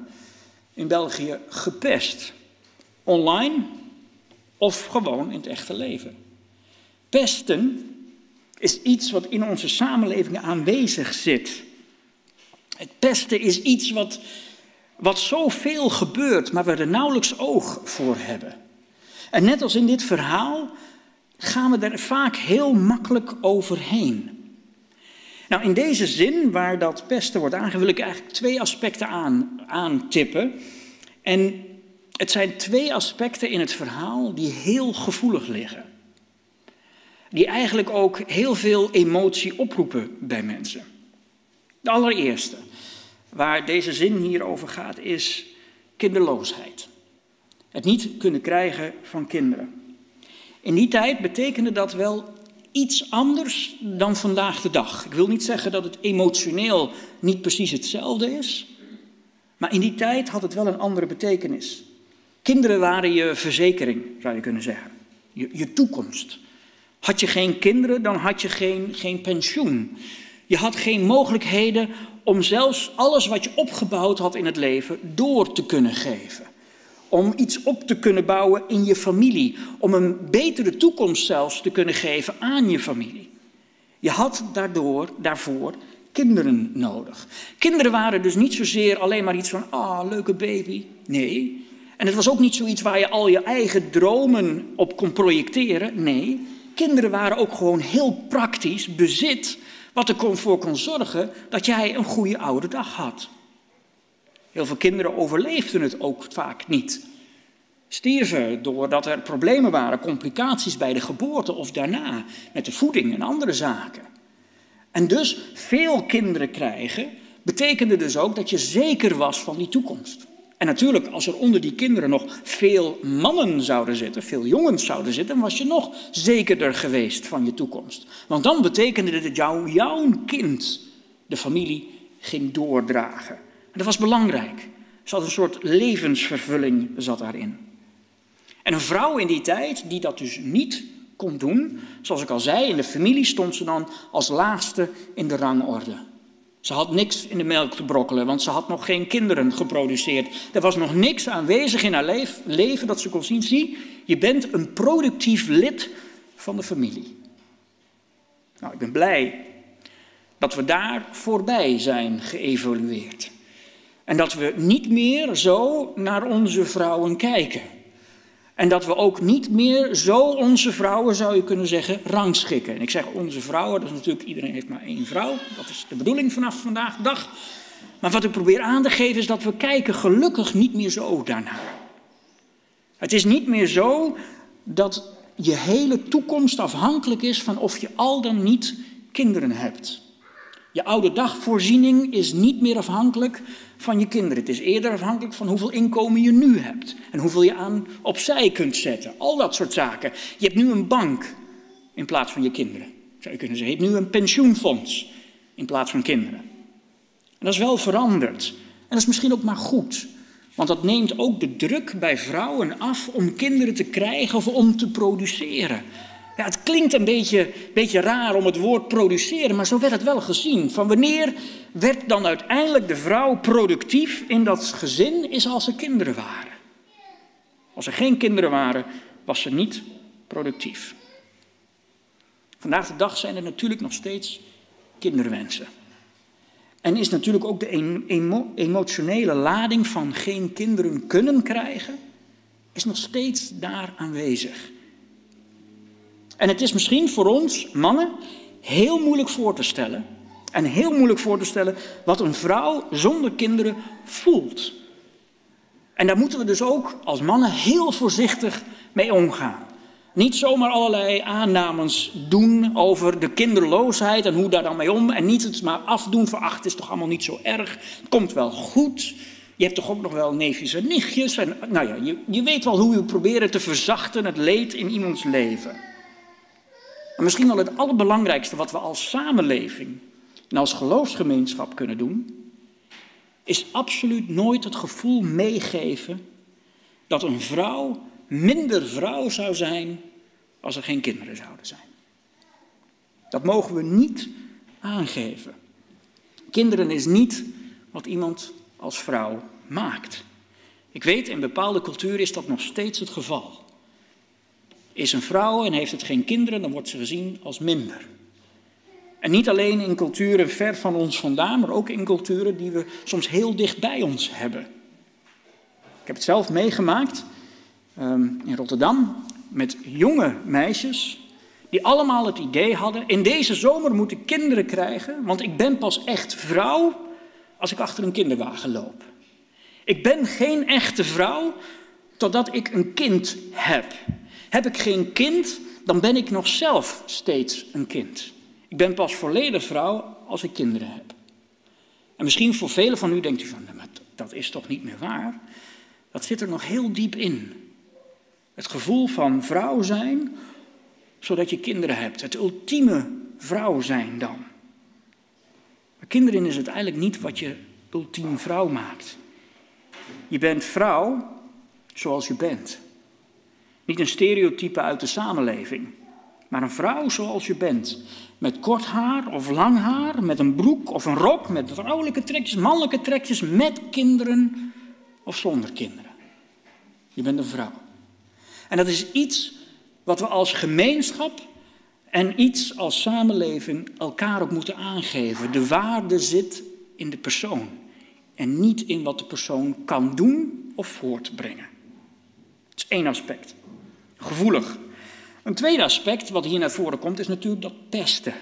in België gepest. Online of gewoon in het echte leven. Pesten is iets wat in onze samenleving aanwezig zit. Het pesten is iets wat, wat zoveel gebeurt, maar we er nauwelijks oog voor hebben. En net als in dit verhaal gaan we er vaak heel makkelijk overheen. Nou, in deze zin waar dat pesten wordt aangegeven, wil ik eigenlijk twee aspecten aan, aantippen. En het zijn twee aspecten in het verhaal die heel gevoelig liggen. Die eigenlijk ook heel veel emotie oproepen bij mensen. De allereerste, waar deze zin hier over gaat, is kinderloosheid. Het niet kunnen krijgen van kinderen. In die tijd betekende dat wel iets anders dan vandaag de dag. Ik wil niet zeggen dat het emotioneel niet precies hetzelfde is, maar in die tijd had het wel een andere betekenis. Kinderen waren je verzekering, zou je kunnen zeggen. Je, je toekomst. Had je geen kinderen, dan had je geen, geen pensioen. Je had geen mogelijkheden om zelfs alles wat je opgebouwd had in het leven door te kunnen geven. Om iets op te kunnen bouwen in je familie. Om een betere toekomst zelfs te kunnen geven aan je familie. Je had daardoor, daarvoor kinderen nodig. Kinderen waren dus niet zozeer alleen maar iets van, ah, oh, leuke baby. Nee. En het was ook niet zoiets waar je al je eigen dromen op kon projecteren. Nee. Kinderen waren ook gewoon heel praktisch bezit wat ervoor kon zorgen dat jij een goede oude dag had. Heel veel kinderen overleefden het ook vaak niet. Stierven doordat er problemen waren, complicaties bij de geboorte of daarna, met de voeding en andere zaken. En dus veel kinderen krijgen, betekende dus ook dat je zeker was van die toekomst. En natuurlijk, als er onder die kinderen nog veel mannen zouden zitten, veel jongens zouden zitten, was je nog zekerder geweest van je toekomst. Want dan betekende het dat jou, jouw kind de familie ging doordragen. En dat was belangrijk. Er zat een soort levensvervulling zat daarin. En een vrouw in die tijd die dat dus niet kon doen, zoals ik al zei, in de familie stond ze dan als laagste in de rangorde. Ze had niks in de melk te brokkelen, want ze had nog geen kinderen geproduceerd. Er was nog niks aanwezig in haar leven dat ze kon zien. Zie, je bent een productief lid van de familie. Nou, ik ben blij dat we daar voorbij zijn geëvolueerd. En dat we niet meer zo naar onze vrouwen kijken. En dat we ook niet meer zo onze vrouwen, zou je kunnen zeggen, rangschikken. En ik zeg onze vrouwen, dat is natuurlijk, iedereen heeft maar één vrouw. Dat is de bedoeling vanaf vandaag de dag. Maar wat ik probeer aan te geven is dat we kijken gelukkig niet meer zo daarnaar. Het is niet meer zo dat je hele toekomst afhankelijk is van of je al dan niet kinderen hebt. Je oude dagvoorziening is niet meer afhankelijk van je kinderen. Het is eerder afhankelijk van hoeveel inkomen je nu hebt en hoeveel je aan opzij kunt zetten. Al dat soort zaken. Je hebt nu een bank in plaats van je kinderen. Zou je hebt nu een pensioenfonds in plaats van kinderen. En dat is wel veranderd. En dat is misschien ook maar goed. Want dat neemt ook de druk bij vrouwen af om kinderen te krijgen of om te produceren. Ja, het klinkt een beetje, beetje raar om het woord produceren, maar zo werd het wel gezien. Van wanneer werd dan uiteindelijk de vrouw productief in dat gezin, is als er kinderen waren. Als er geen kinderen waren, was ze niet productief. Vandaag de dag zijn er natuurlijk nog steeds kinderwensen. En is natuurlijk ook de emotionele lading van geen kinderen kunnen krijgen, is nog steeds daar aanwezig. En het is misschien voor ons, mannen, heel moeilijk voor te stellen. En heel moeilijk voor te stellen wat een vrouw zonder kinderen voelt. En daar moeten we dus ook als mannen heel voorzichtig mee omgaan. Niet zomaar allerlei aannames doen over de kinderloosheid en hoe daar dan mee om. En niet het maar afdoen van, ach, het is toch allemaal niet zo erg. Het komt wel goed. Je hebt toch ook nog wel neefjes en nichtjes. En, nou ja, je, je weet wel hoe we proberen te verzachten het leed in iemands leven. Maar misschien wel het allerbelangrijkste wat we als samenleving en als geloofsgemeenschap kunnen doen, is absoluut nooit het gevoel meegeven dat een vrouw minder vrouw zou zijn als er geen kinderen zouden zijn. Dat mogen we niet aangeven. Kinderen is niet wat iemand als vrouw maakt. Ik weet, in bepaalde culturen is dat nog steeds het geval. Is een vrouw en heeft het geen kinderen, dan wordt ze gezien als minder. En niet alleen in culturen ver van ons vandaan, maar ook in culturen die we soms heel dicht bij ons hebben. Ik heb het zelf meegemaakt ehm, in Rotterdam met jonge meisjes die allemaal het idee hadden: in deze zomer moet ik kinderen krijgen, want ik ben pas echt vrouw als ik achter een kinderwagen loop. Ik ben geen echte vrouw totdat ik een kind heb. Heb ik geen kind, dan ben ik nog zelf steeds een kind. Ik ben pas volledig vrouw als ik kinderen heb. En misschien voor velen van u denkt u van, maar dat is toch niet meer waar? Dat zit er nog heel diep in. Het gevoel van vrouw zijn, zodat je kinderen hebt. Het ultieme vrouw zijn dan. Maar kinderen is het eigenlijk niet wat je ultiem vrouw maakt. Je bent vrouw zoals je bent. Niet een stereotype uit de samenleving, maar een vrouw zoals je bent. Met kort haar of lang haar, met een broek of een rok, met vrouwelijke trekjes, mannelijke trekjes, met kinderen of zonder kinderen. Je bent een vrouw. En dat is iets wat we als gemeenschap en iets als samenleving elkaar ook moeten aangeven. De waarde zit in de persoon en niet in wat de persoon kan doen of voortbrengen. Dat is één aspect gevoelig. Een tweede aspect wat hier naar voren komt is natuurlijk dat pesten.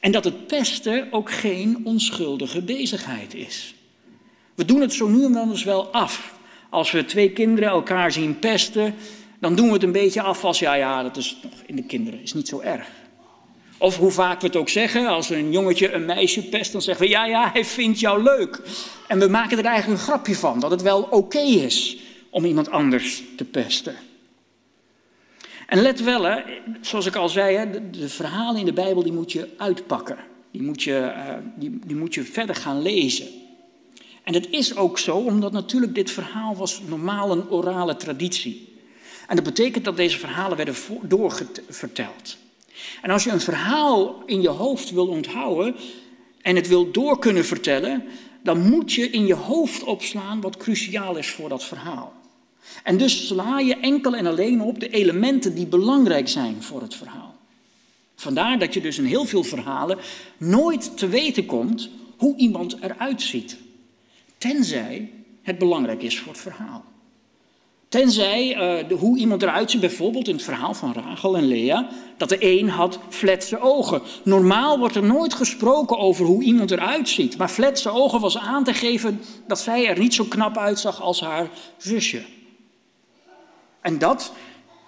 En dat het pesten ook geen onschuldige bezigheid is. We doen het zo nu en dan eens wel af. Als we twee kinderen elkaar zien pesten, dan doen we het een beetje af als ja, ja, dat is nog in de kinderen, is niet zo erg. Of hoe vaak we het ook zeggen, als een jongetje een meisje pest, dan zeggen we ja, ja, hij vindt jou leuk. En we maken er eigenlijk een grapje van, dat het wel oké is om iemand anders te pesten. En let wel, hè, zoals ik al zei, hè, de, verhalen in de Bijbel die moet je uitpakken. Die moet je, uh, die, die moet je verder gaan lezen. En het is ook zo, omdat natuurlijk dit verhaal was normaal een orale traditie. En dat betekent dat deze verhalen werden doorverteld. En als je een verhaal in je hoofd wil onthouden, en het wil door kunnen vertellen, dan moet je in je hoofd opslaan wat cruciaal is voor dat verhaal. En dus sla je enkel en alleen op de elementen die belangrijk zijn voor het verhaal. Vandaar dat je dus in heel veel verhalen nooit te weten komt hoe iemand eruit ziet. Tenzij het belangrijk is voor het verhaal. Tenzij de, hoe iemand eruit ziet, bijvoorbeeld in het verhaal van Rachel en Lea, dat de een had fletse ogen. Normaal wordt er nooit gesproken over hoe iemand eruit ziet, maar fletse ogen was aan te geven dat zij er niet zo knap uitzag als haar zusje. En dat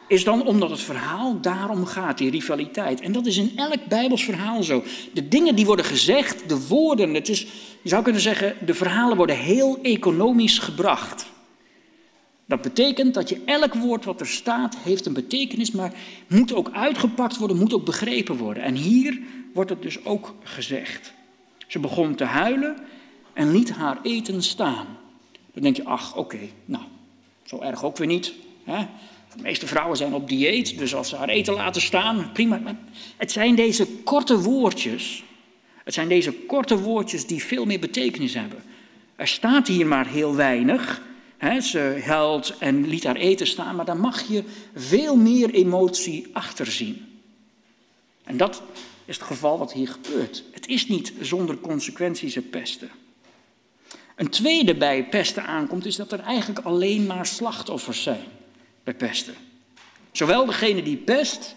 is dan omdat het verhaal daarom gaat, die rivaliteit. En dat is in elk Bijbels verhaal zo. De dingen die worden gezegd, de woorden, het is, je zou kunnen zeggen, de verhalen worden heel economisch gebracht. Dat betekent dat je elk woord wat er staat, heeft een betekenis, maar moet ook uitgepakt worden, moet ook begrepen worden. En hier wordt het dus ook gezegd. Ze begon te huilen en liet haar eten staan. Dan denk je, ach, oké, nou, zo erg ook weer niet. De meeste vrouwen zijn op dieet, dus als ze haar eten laten staan, prima. Maar het zijn deze korte woordjes, het zijn deze korte woordjes die veel meer betekenis hebben. Er staat hier maar heel weinig. Ze huilt en liet haar eten staan, maar daar mag je veel meer emotie achter zien. En dat is het geval wat hier gebeurt. Het is niet zonder consequenties het pesten. Een tweede bij pesten aankomt, is dat er eigenlijk alleen maar slachtoffers zijn bij pesten. Zowel degene die pest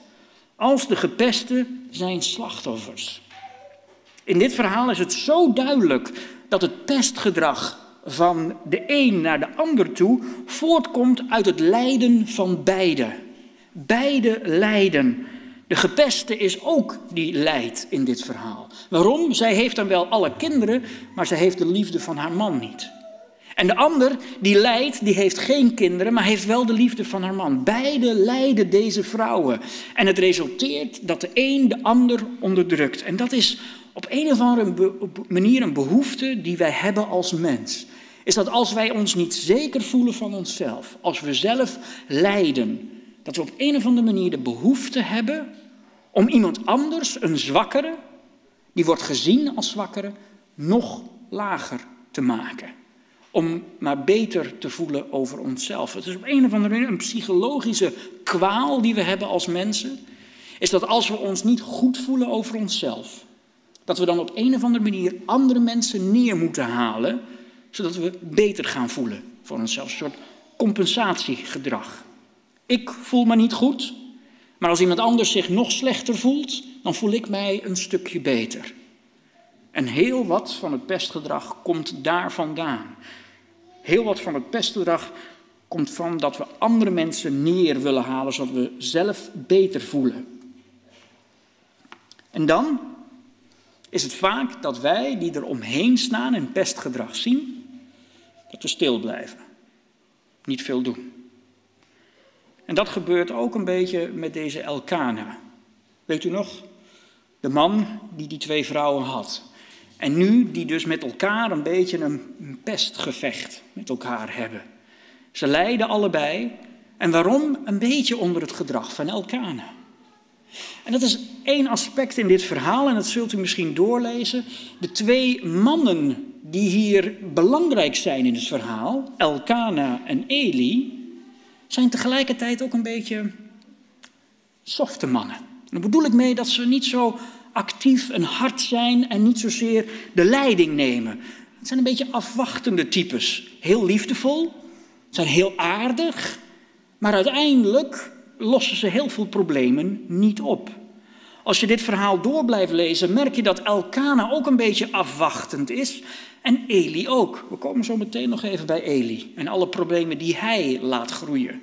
als de gepeste zijn slachtoffers. In dit verhaal is het zo duidelijk dat het pestgedrag van de een naar de ander toe voortkomt uit het lijden van beide. Beide lijden. De gepeste is ook die lijdt in dit verhaal. Waarom? Zij heeft dan wel alle kinderen, maar ze heeft de liefde van haar man niet. En de ander, die lijdt, die heeft geen kinderen, maar heeft wel de liefde van haar man. Beide lijden deze vrouwen. En het resulteert dat de een de ander onderdrukt. En dat is op een of andere manier een behoefte die wij hebben als mens. Is dat als wij ons niet zeker voelen van onszelf, als we zelf lijden, dat we op een of andere manier de behoefte hebben om iemand anders, een zwakkere, die wordt gezien als zwakkere, nog lager te maken om maar beter te voelen over onszelf. Het is op een of andere manier een psychologische kwaal die we hebben als mensen. Is dat als we ons niet goed voelen over onszelf, dat we dan op een of andere manier andere mensen neer moeten halen, zodat we beter gaan voelen voor onszelf. Een soort compensatiegedrag. Ik voel me niet goed, maar als iemand anders zich nog slechter voelt, dan voel ik mij een stukje beter. En heel wat van het pestgedrag komt daar vandaan. Heel wat van het pestgedrag komt van dat we andere mensen neer willen halen, zodat we zelf beter voelen. En dan is het vaak dat wij die er omheen staan en pestgedrag zien, dat we stil blijven. Niet veel doen. En dat gebeurt ook een beetje met deze Elkana. Weet u nog? De man die die twee vrouwen had. En nu die dus met elkaar een beetje een pestgevecht met elkaar hebben. Ze lijden allebei. En waarom? Een beetje onder het gedrag van Elkana. En dat is één aspect in dit verhaal, en dat zult u misschien doorlezen. De twee mannen die hier belangrijk zijn in het verhaal, Elkana en Eli, zijn tegelijkertijd ook een beetje softe mannen. Daar bedoel ik mee dat ze niet zo actief en hard zijn en niet zozeer de leiding nemen. Het zijn een beetje afwachtende types. Heel liefdevol, zijn heel aardig, maar uiteindelijk lossen ze heel veel problemen niet op. Als je dit verhaal door blijft lezen, merk je dat Elkana ook een beetje afwachtend is en Eli ook. We komen zo meteen nog even bij Eli en alle problemen die hij laat groeien.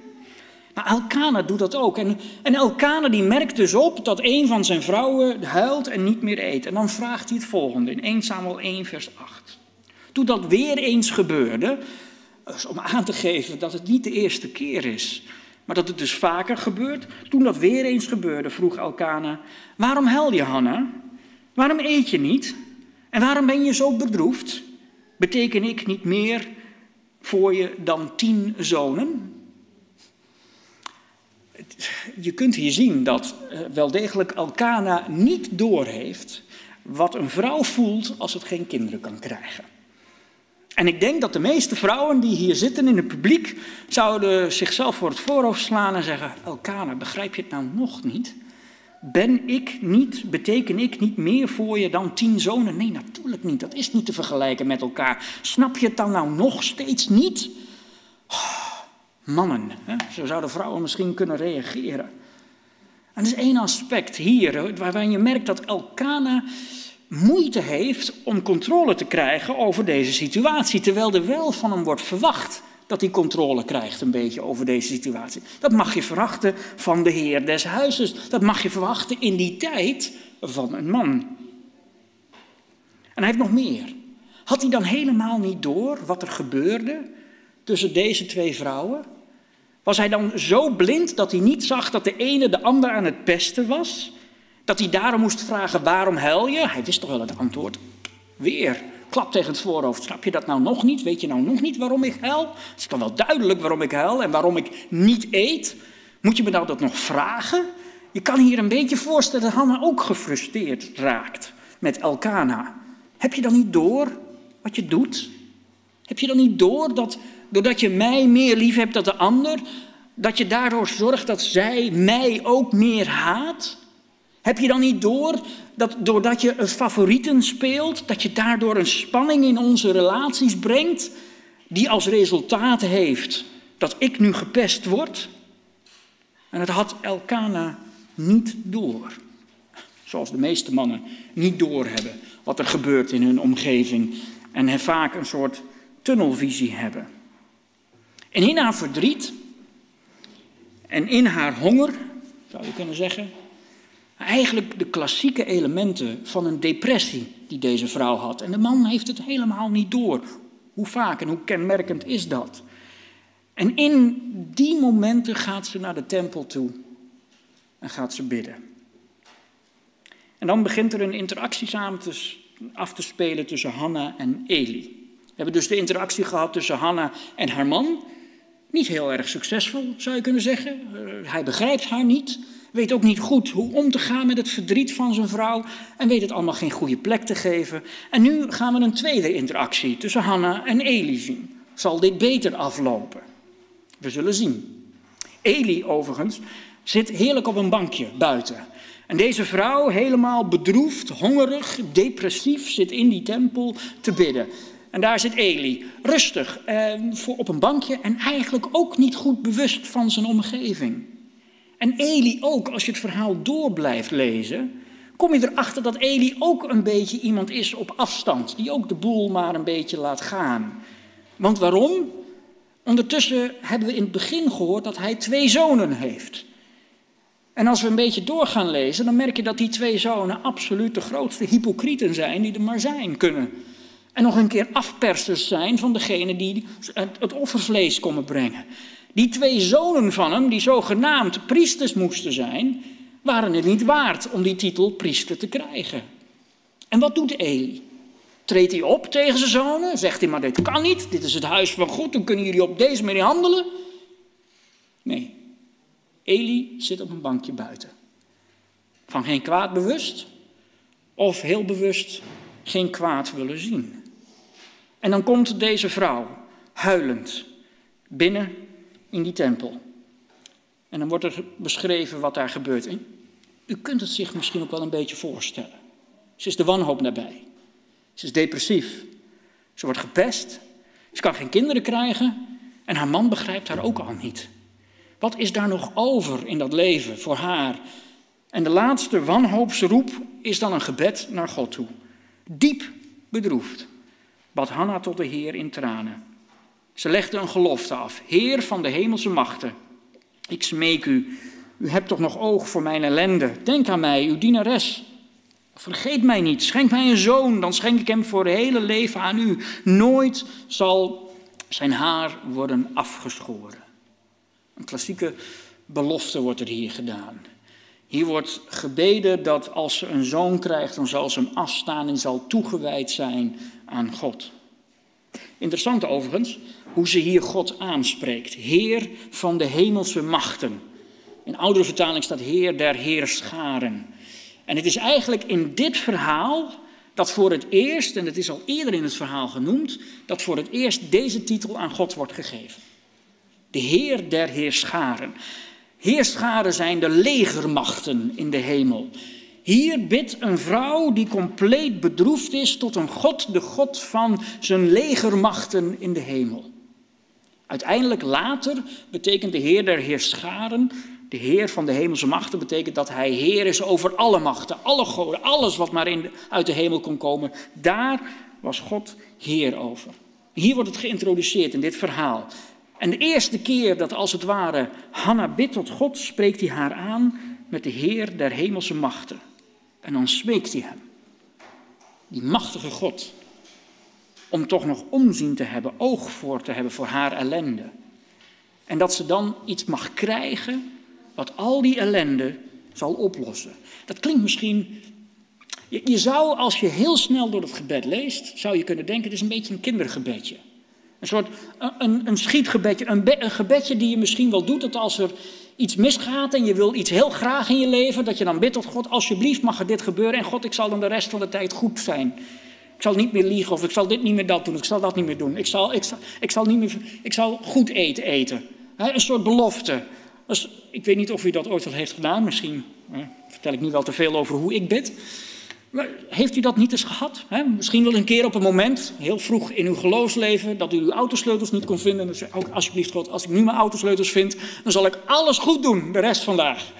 Maar Elkana doet dat ook. En, en Elkana die merkt dus op dat een van zijn vrouwen huilt en niet meer eet. En dan vraagt hij het volgende in 1 Samuel 1 vers 8. Toen dat weer eens gebeurde, om aan te geven dat het niet de eerste keer is, maar dat het dus vaker gebeurt. Toen dat weer eens gebeurde, vroeg Elkana, waarom huil je Hanna? Waarom eet je niet? En waarom ben je zo bedroefd? Beteken ik niet meer voor je dan tien zonen? Je kunt hier zien dat uh, wel degelijk Elkana niet doorheeft wat een vrouw voelt als het geen kinderen kan krijgen. En ik denk dat de meeste vrouwen die hier zitten in het publiek zouden zichzelf voor het voorhoofd slaan en zeggen: Elkana, begrijp je het nou nog niet? Ben ik niet, beteken ik niet meer voor je dan tien zonen? Nee, natuurlijk niet. Dat is niet te vergelijken met elkaar. Snap je het dan nou nog steeds niet? Oh, mannen, zo zouden vrouwen misschien kunnen reageren. En dat is één aspect hier, waarbij je merkt dat Elkana moeite heeft om controle te krijgen over deze situatie, terwijl er wel van hem wordt verwacht dat hij controle krijgt een beetje over deze situatie. Dat mag je verwachten van de Heer des Huizes. Dat mag je verwachten in die tijd van een man. En hij heeft nog meer. Had hij dan helemaal niet door wat er gebeurde tussen deze twee vrouwen? Was hij dan zo blind dat hij niet zag dat de ene de ander aan het pesten was? Dat hij daarom moest vragen, waarom huil je? Hij wist toch wel het antwoord. Weer, klap tegen het voorhoofd. Snap je dat nou nog niet? Weet je nou nog niet waarom ik huil? Het is toch wel duidelijk waarom ik huil en waarom ik niet eet. Moet je me nou dat nog vragen? Je kan hier een beetje voorstellen dat Hanna ook gefrustreerd raakt met Elkana. Heb je dan niet door wat je doet? Heb je dan niet door dat doordat je mij meer lief hebt dan de ander, dat je daardoor zorgt dat zij mij ook meer haat? Heb je dan niet door dat doordat je een favorieten speelt, dat je daardoor een spanning in onze relaties brengt, die als resultaat heeft dat ik nu gepest word? En het had Elkana niet door. Zoals de meeste mannen niet doorhebben wat er gebeurt in hun omgeving en vaak een soort tunnelvisie hebben. En in haar verdriet en in haar honger, zou je kunnen zeggen, eigenlijk de klassieke elementen van een depressie die deze vrouw had. En de man heeft het helemaal niet door. Hoe vaak en hoe kenmerkend is dat? En in die momenten gaat ze naar de tempel toe en gaat ze bidden. En dan begint er een interactie samen te, af te spelen tussen Hanna en Eli. We hebben dus de interactie gehad tussen Hanna en haar man. Niet heel erg succesvol, zou je kunnen zeggen. Eh, hij begrijpt haar niet, weet ook niet goed hoe om te gaan met het verdriet van zijn vrouw en weet het allemaal geen goede plek te geven. En nu gaan we een tweede interactie tussen Hanna en Eli zien. Zal dit beter aflopen? We zullen zien. Eli overigens zit heerlijk op een bankje buiten. En deze vrouw, helemaal bedroefd, hongerig, depressief, zit in die tempel te bidden. En daar zit Eli, rustig, eh, voor op een bankje en eigenlijk ook niet goed bewust van zijn omgeving. En Eli ook, als je het verhaal door blijft lezen, kom je erachter dat Eli ook een beetje iemand is op afstand, die ook de boel maar een beetje laat gaan. Want waarom? Ondertussen hebben we in het begin gehoord dat hij twee zonen heeft. En als we een beetje door gaan lezen, dan merk je dat die twee zonen absoluut de grootste hypocrieten zijn die er maar zijn kunnen. En nog een keer afpersers zijn van degene die het offervlees komen brengen. Die twee zonen van hem, die zogenaamd priesters moesten zijn, waren het niet waard om die titel priester te krijgen. En wat doet Eli? Treedt hij op tegen zijn zonen? Zegt hij, maar dit kan niet, dit is het huis van God, dan kunnen jullie op deze manier handelen? Nee, Eli zit op een bankje buiten. Van geen kwaad bewust, of heel bewust geen kwaad willen zien. En dan komt deze vrouw, huilend, binnen in die tempel. En dan wordt er beschreven wat daar gebeurt. U kunt het zich misschien ook wel een beetje voorstellen. Ze is de wanhoop nabij. Ze is depressief. Ze wordt gepest. Ze kan geen kinderen krijgen. En haar man begrijpt haar ook al niet. Wat is daar nog over in dat leven voor haar? En de laatste wanhoopsroep is dan een gebed naar God toe. Diep bedroefd bad Hanna tot de Heer in tranen. Ze legde een gelofte af. Heer van de hemelse machten, ik smeek u, u hebt toch nog oog voor mijn ellende. Denk aan mij, uw dienares. Vergeet mij niet, schenk mij een zoon, dan schenk ik hem voor het hele leven aan u. Nooit zal zijn haar worden afgeschoren. Een klassieke belofte wordt er hier gedaan. Hier wordt gebeden dat als ze een zoon krijgt, dan zal ze hem afstaan en zal toegewijd zijn aan God. Interessant overigens hoe ze hier God aanspreekt. Heer van de hemelse machten. In oudere vertaling staat Heer der Heerscharen. En het is eigenlijk in dit verhaal dat voor het eerst, en het is al eerder in het verhaal genoemd, dat voor het eerst deze titel aan God wordt gegeven. De Heer der Heerscharen. Heerscharen zijn de legermachten in de hemel. Hier bidt een vrouw die compleet bedroefd is tot een God, de God van zijn legermachten in de hemel. Uiteindelijk later betekent de Heer der Heerscharen, de Heer van de hemelse machten, betekent dat Hij Heer is over alle machten, alle goden, alles wat maar in, uit de hemel kon komen. Daar was God Heer over. Hier wordt het geïntroduceerd in dit verhaal. En de eerste keer dat als het ware Hanna bidt tot God, spreekt hij haar aan met de Heer der hemelse machten. En dan smeekt hij hem, die machtige God, om toch nog omzien te hebben, oog voor te hebben voor haar ellende. En dat ze dan iets mag krijgen wat al die ellende zal oplossen. Dat klinkt misschien. Je, zou, als je heel snel door het gebed leest, zou je kunnen denken: het is een beetje een kindergebedje. Een soort een, een schietgebedje, een, een gebedje die je misschien wel doet, dat als er iets misgaat en je wil iets heel graag in je leven, dat je dan bidt tot God, alsjeblieft mag er dit gebeuren en God, ik zal dan de rest van de tijd goed zijn. Ik zal niet meer liegen of ik zal dit niet meer dat doen, ik zal dat niet meer doen. Ik zal, ik zal, ik zal, niet meer, ik zal goed eten eten. een soort belofte. Ik weet niet of u dat ooit al heeft gedaan, misschien vertel ik nu wel te veel over hoe ik bid. Heeft u dat niet eens gehad? Misschien wel een keer op een moment, heel vroeg in uw geloofsleven, dat u uw autosleutels niet kon vinden. En dan zei ook alsjeblieft God, als ik nu mijn autosleutels vind, dan zal ik alles goed doen de rest vandaag.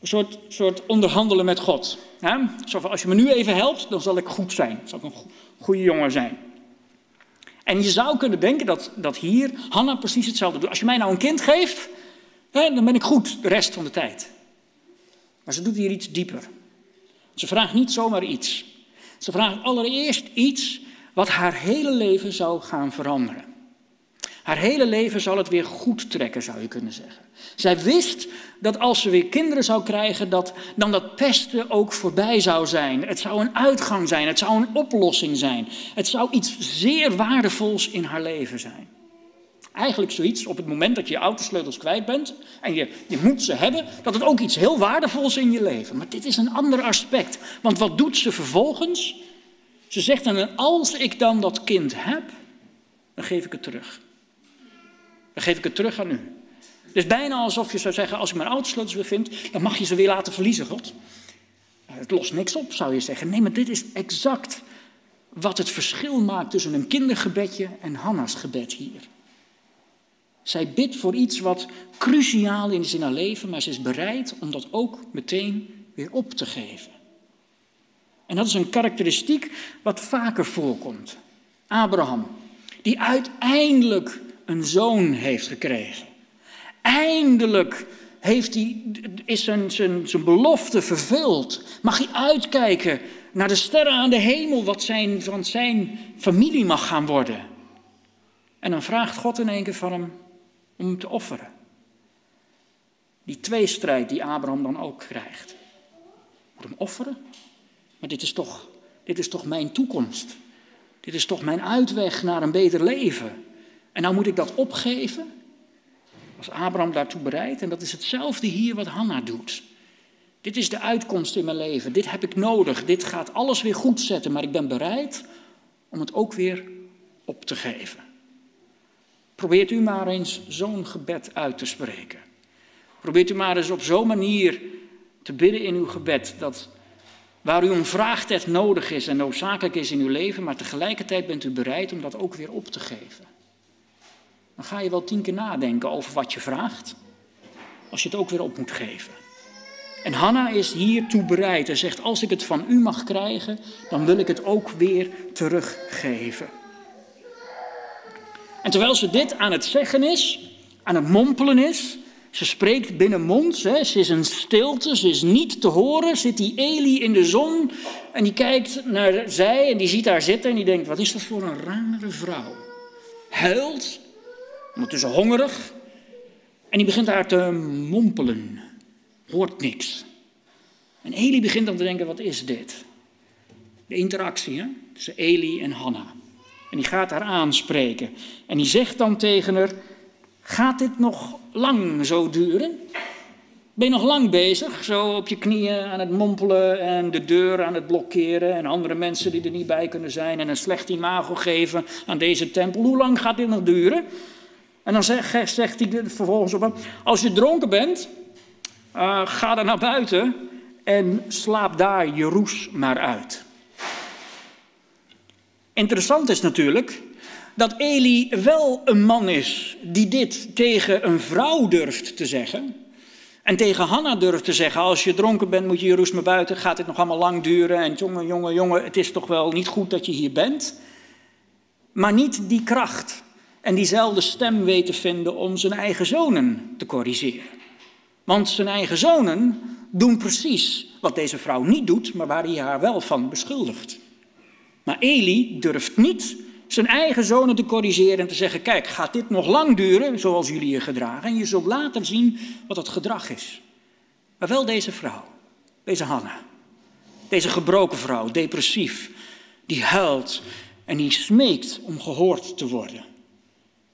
Een soort, soort onderhandelen met God. Zo van, als je me nu even helpt, dan zal ik goed zijn. Dan zal ik een goede jongen zijn. En je zou kunnen denken dat, dat hier Hanna precies hetzelfde doet. Als je mij nou een kind geeft, dan ben ik goed de rest van de tijd. Maar ze doet hier iets dieper. Ze vraagt niet zomaar iets. Ze vraagt allereerst iets wat haar hele leven zou gaan veranderen. Haar hele leven zal het weer goed trekken, zou je kunnen zeggen. Zij wist dat als ze weer kinderen zou krijgen, dat dan dat pesten ook voorbij zou zijn. Het zou een uitgang zijn, het zou een oplossing zijn. Het zou iets zeer waardevols in haar leven zijn. Eigenlijk zoiets op het moment dat je je autosleutels kwijt bent en je, je moet ze hebben, dat het ook iets heel waardevols in je leven. Maar dit is een ander aspect. Want wat doet ze vervolgens? Ze zegt dan, als ik dan dat kind heb, dan geef ik het terug. Dan geef ik het terug aan u. Het is bijna alsof je zou zeggen, als ik mijn autosleutels weer dan mag je ze weer laten verliezen, God. Het lost niks op, zou je zeggen. Nee, maar dit is exact wat het verschil maakt tussen een kindergebedje en Hanna's gebed hier. Zij bidt voor iets wat cruciaal is in haar leven, maar ze is bereid om dat ook meteen weer op te geven. En dat is een karakteristiek wat vaker voorkomt. Abraham, die uiteindelijk een zoon heeft gekregen. Eindelijk heeft hij, is zijn, zijn, zijn belofte vervuld. Mag hij uitkijken naar de sterren aan de hemel, wat zijn, van zijn familie mag gaan worden. En dan vraagt God in één keer van hem, om te offeren. Die tweestrijd die Abraham dan ook krijgt. Moet hem offeren? Maar dit is toch, dit is toch mijn toekomst? Dit is toch mijn uitweg naar een beter leven? En nou moet ik dat opgeven? Was Abraham daartoe bereid? En dat is hetzelfde hier wat Hanna doet. Dit is de uitkomst in mijn leven. Dit heb ik nodig. Dit gaat alles weer goed zetten. Maar ik ben bereid om het ook weer op te geven. Probeert u maar eens zo'n gebed uit te spreken. Probeert u maar eens op zo'n manier te bidden in uw gebed dat waar u om vraagt het nodig is en noodzakelijk is in uw leven, maar tegelijkertijd bent u bereid om dat ook weer op te geven. Dan ga je wel tien keer nadenken over wat je vraagt, als je het ook weer op moet geven. En Hanna is hiertoe bereid en zegt, als ik het van u mag krijgen, dan wil ik het ook weer teruggeven. En terwijl ze dit aan het zeggen is, aan het mompelen is, ze spreekt binnenmonds, hè, ze is een stilte, ze is niet te horen, zit die Eli in de zon en die kijkt naar zij en die ziet haar zitten en die denkt, wat is dat voor een rare vrouw? Huilt, ondertussen hongerig en die begint haar te mompelen, hoort niks. En Eli begint dan te denken, wat is dit? De interactie hè, tussen Eli en Hanna. En die gaat haar aanspreken. En die zegt dan tegen haar: Gaat dit nog lang zo duren? Ben je nog lang bezig, zo op je knieën aan het mompelen en de deur aan het blokkeren en andere mensen die er niet bij kunnen zijn en een slecht imago geven aan deze tempel? Hoe lang gaat dit nog duren? En dan zegt, zegt hij vervolgens op als je dronken bent, uh, ga dan naar buiten en slaap daar je roes maar uit. Interessant is natuurlijk dat Eli wel een man is die dit tegen een vrouw durft te zeggen. En tegen Hanna durft te zeggen, als je dronken bent moet je je maar buiten, gaat dit nog allemaal lang duren. En jongen, jongen, jongen, het is toch wel niet goed dat je hier bent. Maar niet die kracht en diezelfde stem weet te vinden om zijn eigen zonen te corrigeren. Want zijn eigen zonen doen precies wat deze vrouw niet doet, maar waar hij haar wel van beschuldigt. Maar Eli durft niet zijn eigen zonen te corrigeren en te zeggen: Kijk, gaat dit nog lang duren zoals jullie je gedragen? En je zult later zien wat het gedrag is. Maar wel deze vrouw, deze Hanna, deze gebroken vrouw, depressief, die huilt en die smeekt om gehoord te worden.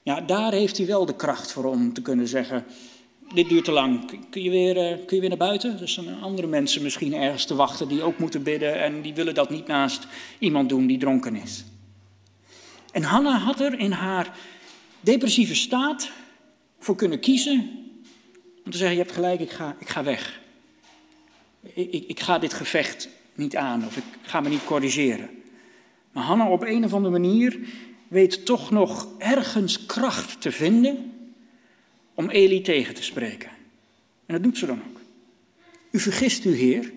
Ja, daar heeft hij wel de kracht voor om te kunnen zeggen: Dit duurt te lang. Kun je weer, eh, kun je weer naar buiten? Er zijn andere mensen misschien ergens te wachten die ook moeten bidden en die willen dat niet naast iemand doen die dronken is. En Hanna had er in haar depressieve staat voor kunnen kiezen om te zeggen: Je hebt gelijk, ik ga, ik ga weg. Ik, ik, ik ga dit gevecht niet aan of ik ga me niet corrigeren. Maar Hanna op een of andere manier weet toch nog ergens kracht te vinden om Eli tegen te spreken. En dat doet ze dan ook. U vergist u, Heer. Je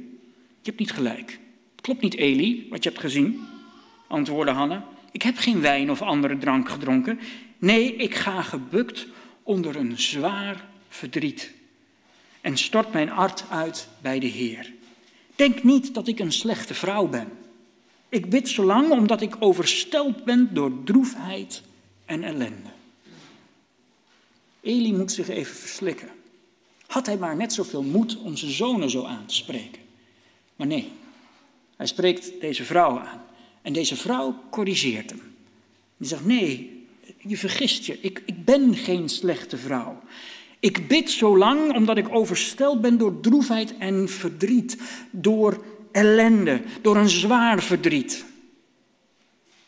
hebt niet gelijk. Het klopt niet, Eli, wat je hebt gezien, antwoordde Hanna. Ik heb geen wijn of andere drank gedronken. Nee, ik ga gebukt onder een zwaar verdriet en stort mijn art uit bij de Heer. Denk niet dat ik een slechte vrouw ben. Ik bid zo lang omdat ik oversteld ben door droefheid en ellende. Eli moet zich even verslikken. Had hij maar net zoveel moed om zijn zonen zo aan te spreken. Maar nee, hij spreekt deze vrouw aan. En deze vrouw corrigeert hem. Die zegt, nee, je vergist je. Ik, ik ben geen slechte vrouw. Ik bid zo lang omdat ik oversteld ben door droefheid en verdriet. Door ellende, door een zwaar verdriet.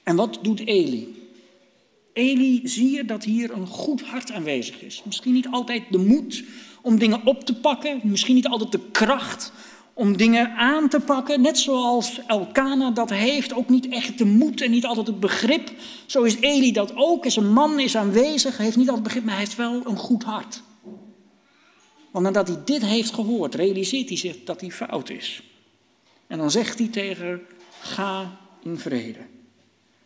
En wat doet Eli? Eli, zie je dat hier een goed hart aanwezig is. Misschien niet altijd de moed om dingen op te pakken, misschien niet altijd de kracht om dingen aan te pakken, net zoals Elkana dat heeft, ook niet echt de moed en niet altijd het begrip. Zo is Eli dat ook. Als een man is aanwezig, heeft niet altijd begrip, maar hij heeft wel een goed hart. Want nadat hij dit heeft gehoord, realiseert hij zich dat hij fout is. En dan zegt hij tegen ga in vrede.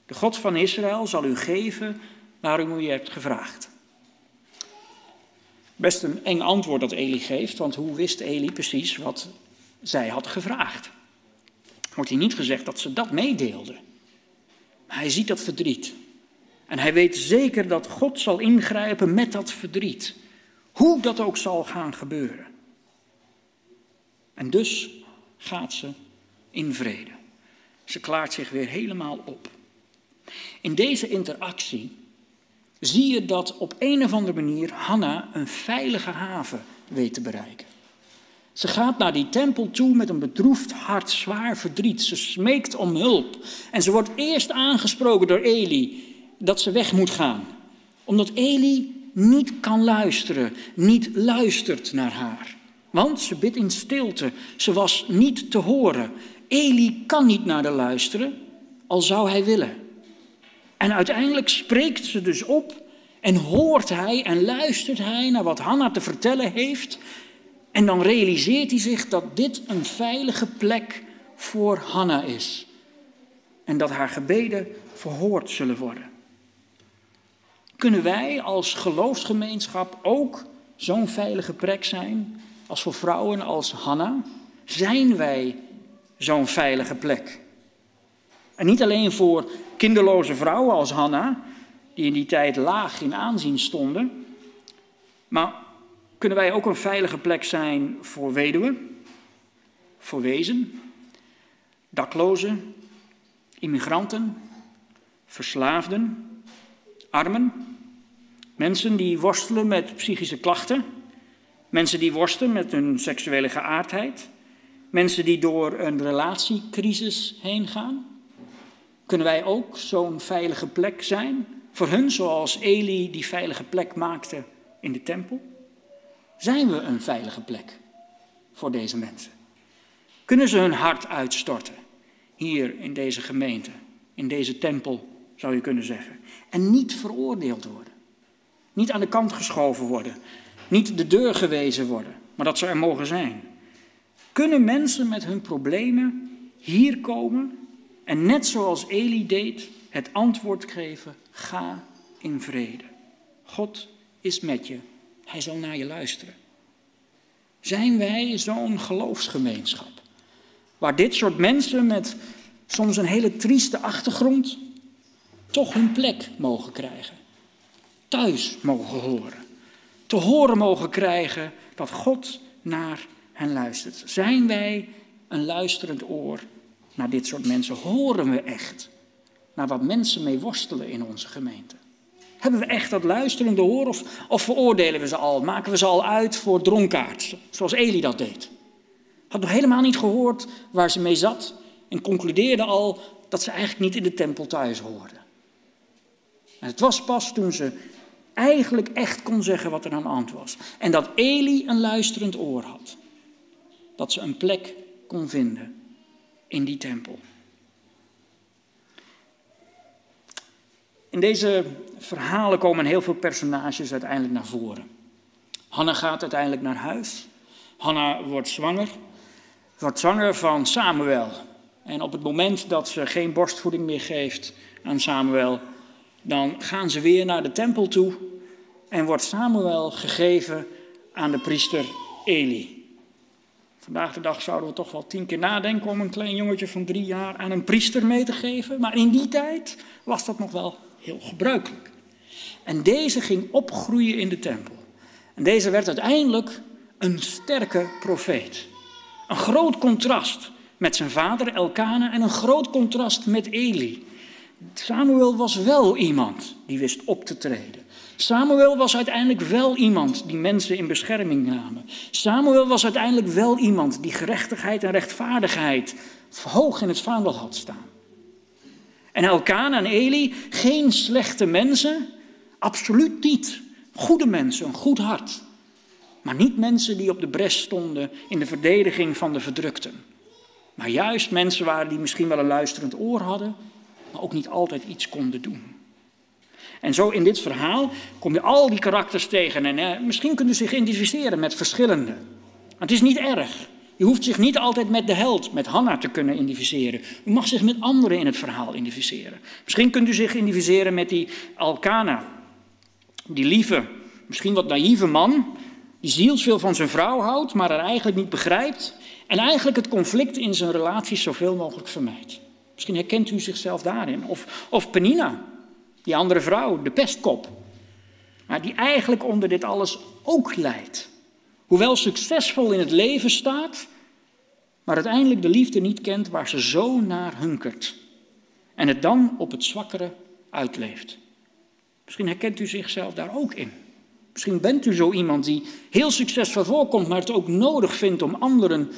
De God van Israël zal u geven waarom u hebt gevraagd. Best een eng antwoord dat Eli geeft, want hoe wist Eli precies wat zij had gevraagd? Wordt hier niet gezegd dat ze dat meedeelde. Maar hij ziet dat verdriet. En hij weet zeker dat God zal ingrijpen met dat verdriet. Hoe dat ook zal gaan gebeuren. En dus gaat ze in vrede. Ze klaart zich weer helemaal op. In deze interactie zie je dat op een of andere manier Hanna een veilige haven weet te bereiken. Ze gaat naar die tempel toe met een bedroefd hart, zwaar verdriet. Ze smeekt om hulp. En ze wordt eerst aangesproken door Eli dat ze weg moet gaan. Omdat Eli niet kan luisteren, niet luistert naar haar. Want ze bidt in stilte. Ze was niet te horen. Eli kan niet naar de luisteren, al zou hij willen. En uiteindelijk spreekt ze dus op en hoort hij en luistert hij naar wat Hanna te vertellen heeft. En dan realiseert hij zich dat dit een veilige plek voor Hanna is. En dat haar gebeden verhoord zullen worden. Kunnen wij als geloofsgemeenschap ook zo'n veilige plek zijn als voor vrouwen als Hanna? Zijn wij zo'n veilige plek? En niet alleen voor kinderloze vrouwen als Hanna, die in die tijd laag in aanzien stonden, maar kunnen wij ook een veilige plek zijn voor weduwen, voor wezen, daklozen, immigranten, verslaafden, armen, mensen die worstelen met psychische klachten, Mensen die worstelen met hun seksuele geaardheid. Mensen die door een relatiecrisis heen gaan. Kunnen wij ook zo'n veilige plek zijn voor hun, zoals Eli die veilige plek maakte in de tempel? Zijn we een veilige plek voor deze mensen? Kunnen ze hun hart uitstorten hier in deze gemeente, in deze tempel, zou je kunnen zeggen, en niet veroordeeld worden? Niet aan de kant geschoven worden, niet de deur gewezen worden, maar dat ze er mogen zijn. Kunnen mensen met hun problemen hier komen en net zoals Eli deed, het antwoord geven: ga in vrede. God is met je, hij zal naar je luisteren. Zijn wij zo'n geloofsgemeenschap? Waar dit soort mensen met soms een hele trieste achtergrond toch hun plek mogen krijgen. Thuis mogen horen. Te horen mogen krijgen dat God naar hen luistert. Zijn wij een luisterend oor naar dit soort mensen? Horen we echt naar wat mensen mee worstelen in onze gemeente? Hebben we echt dat luisterende oor of, veroordelen we ze al? Maken we ze al uit voor dronkaards, zoals Eli dat deed? Had nog helemaal niet gehoord waar ze mee zat en concludeerde al dat ze eigenlijk niet in de tempel thuis hoorden. En het was pas toen ze eigenlijk echt kon zeggen wat er aan de hand was. En dat Eli een luisterend oor had. Dat ze een plek kon vinden in die tempel. In deze verhalen komen heel veel personages uiteindelijk naar voren. Hanna gaat uiteindelijk naar huis. Hanna wordt zwanger. Wordt zwanger van Samuel. En op het moment dat ze geen borstvoeding meer geeft aan Samuel, dan gaan ze weer naar de tempel toe en wordt Samuel gegeven aan de priester Eli. Vandaag de dag zouden we toch wel tien keer nadenken om een klein jongetje van drie jaar aan een priester mee te geven. Maar in die tijd was dat nog wel heel gebruikelijk. En deze ging opgroeien in de tempel. En deze werd uiteindelijk een sterke profeet. Een groot contrast met zijn vader Elkana en een groot contrast met Eli. Samuel was wel iemand die wist op te treden. Samuel was uiteindelijk wel iemand die mensen in bescherming namen. Samuel was uiteindelijk wel iemand die gerechtigheid en rechtvaardigheid hoog in het vaandel had staan. En Elkana en Eli, geen slechte mensen, absoluut niet. Goede mensen, een goed hart. Maar niet mensen die op de bres stonden in de verdediging van de verdrukten. Maar juist mensen waren die misschien wel een luisterend oor hadden, maar ook niet altijd iets konden doen. En zo in dit verhaal kom je al die karakters tegen. En misschien kunt u zich identificeren met verschillende. Het is niet erg. Je hoeft zich niet altijd met de held, met Hanna, te kunnen identificeren. U mag zich met anderen in het verhaal identificeren. Misschien kunt u zich identificeren met die Alkana. Die lieve, misschien wat naïeve man. Die zielsveel van zijn vrouw houdt, maar er eigenlijk niet begrijpt. En eigenlijk het conflict in zijn relaties zoveel mogelijk vermijdt. Misschien herkent u zichzelf daarin. Of, of Penina, die andere vrouw, de pestkop. Maar die eigenlijk onder dit alles ook lijdt. Hoewel succesvol in het leven staat, maar uiteindelijk de liefde niet kent waar ze zo naar hunkert. En het dan op het zwakkere uitleeft. Misschien herkent u zichzelf daar ook in. Misschien bent u zo iemand die heel succesvol voorkomt, maar het ook nodig vindt om anderen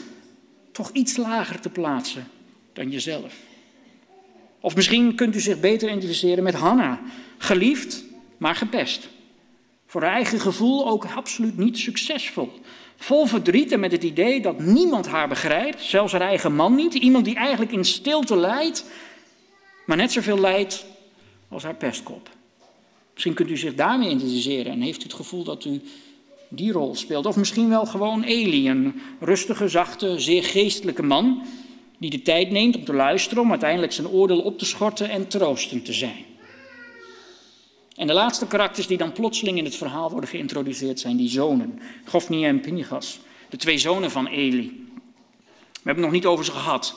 toch iets lager te plaatsen dan jezelf. Of misschien kunt u zich beter identificeren met Hanna, geliefd, maar gepest. Voor haar eigen gevoel ook absoluut niet succesvol. Vol verdriet en met het idee dat niemand haar begrijpt, zelfs haar eigen man niet. Iemand die eigenlijk in stilte lijdt, maar net zoveel lijdt als haar pestkop. Misschien kunt u zich daarmee identificeren en heeft u het gevoel dat u die rol speelt. Of misschien wel gewoon Eli, een rustige, zachte, zeer geestelijke man die de tijd neemt om te luisteren, om uiteindelijk zijn oordeel op te schorten en troostend te zijn. En de laatste karakters die dan plotseling in het verhaal worden geïntroduceerd zijn die zonen, Gofni en Pinchas, de twee zonen van Eli. We hebben het nog niet over ze gehad,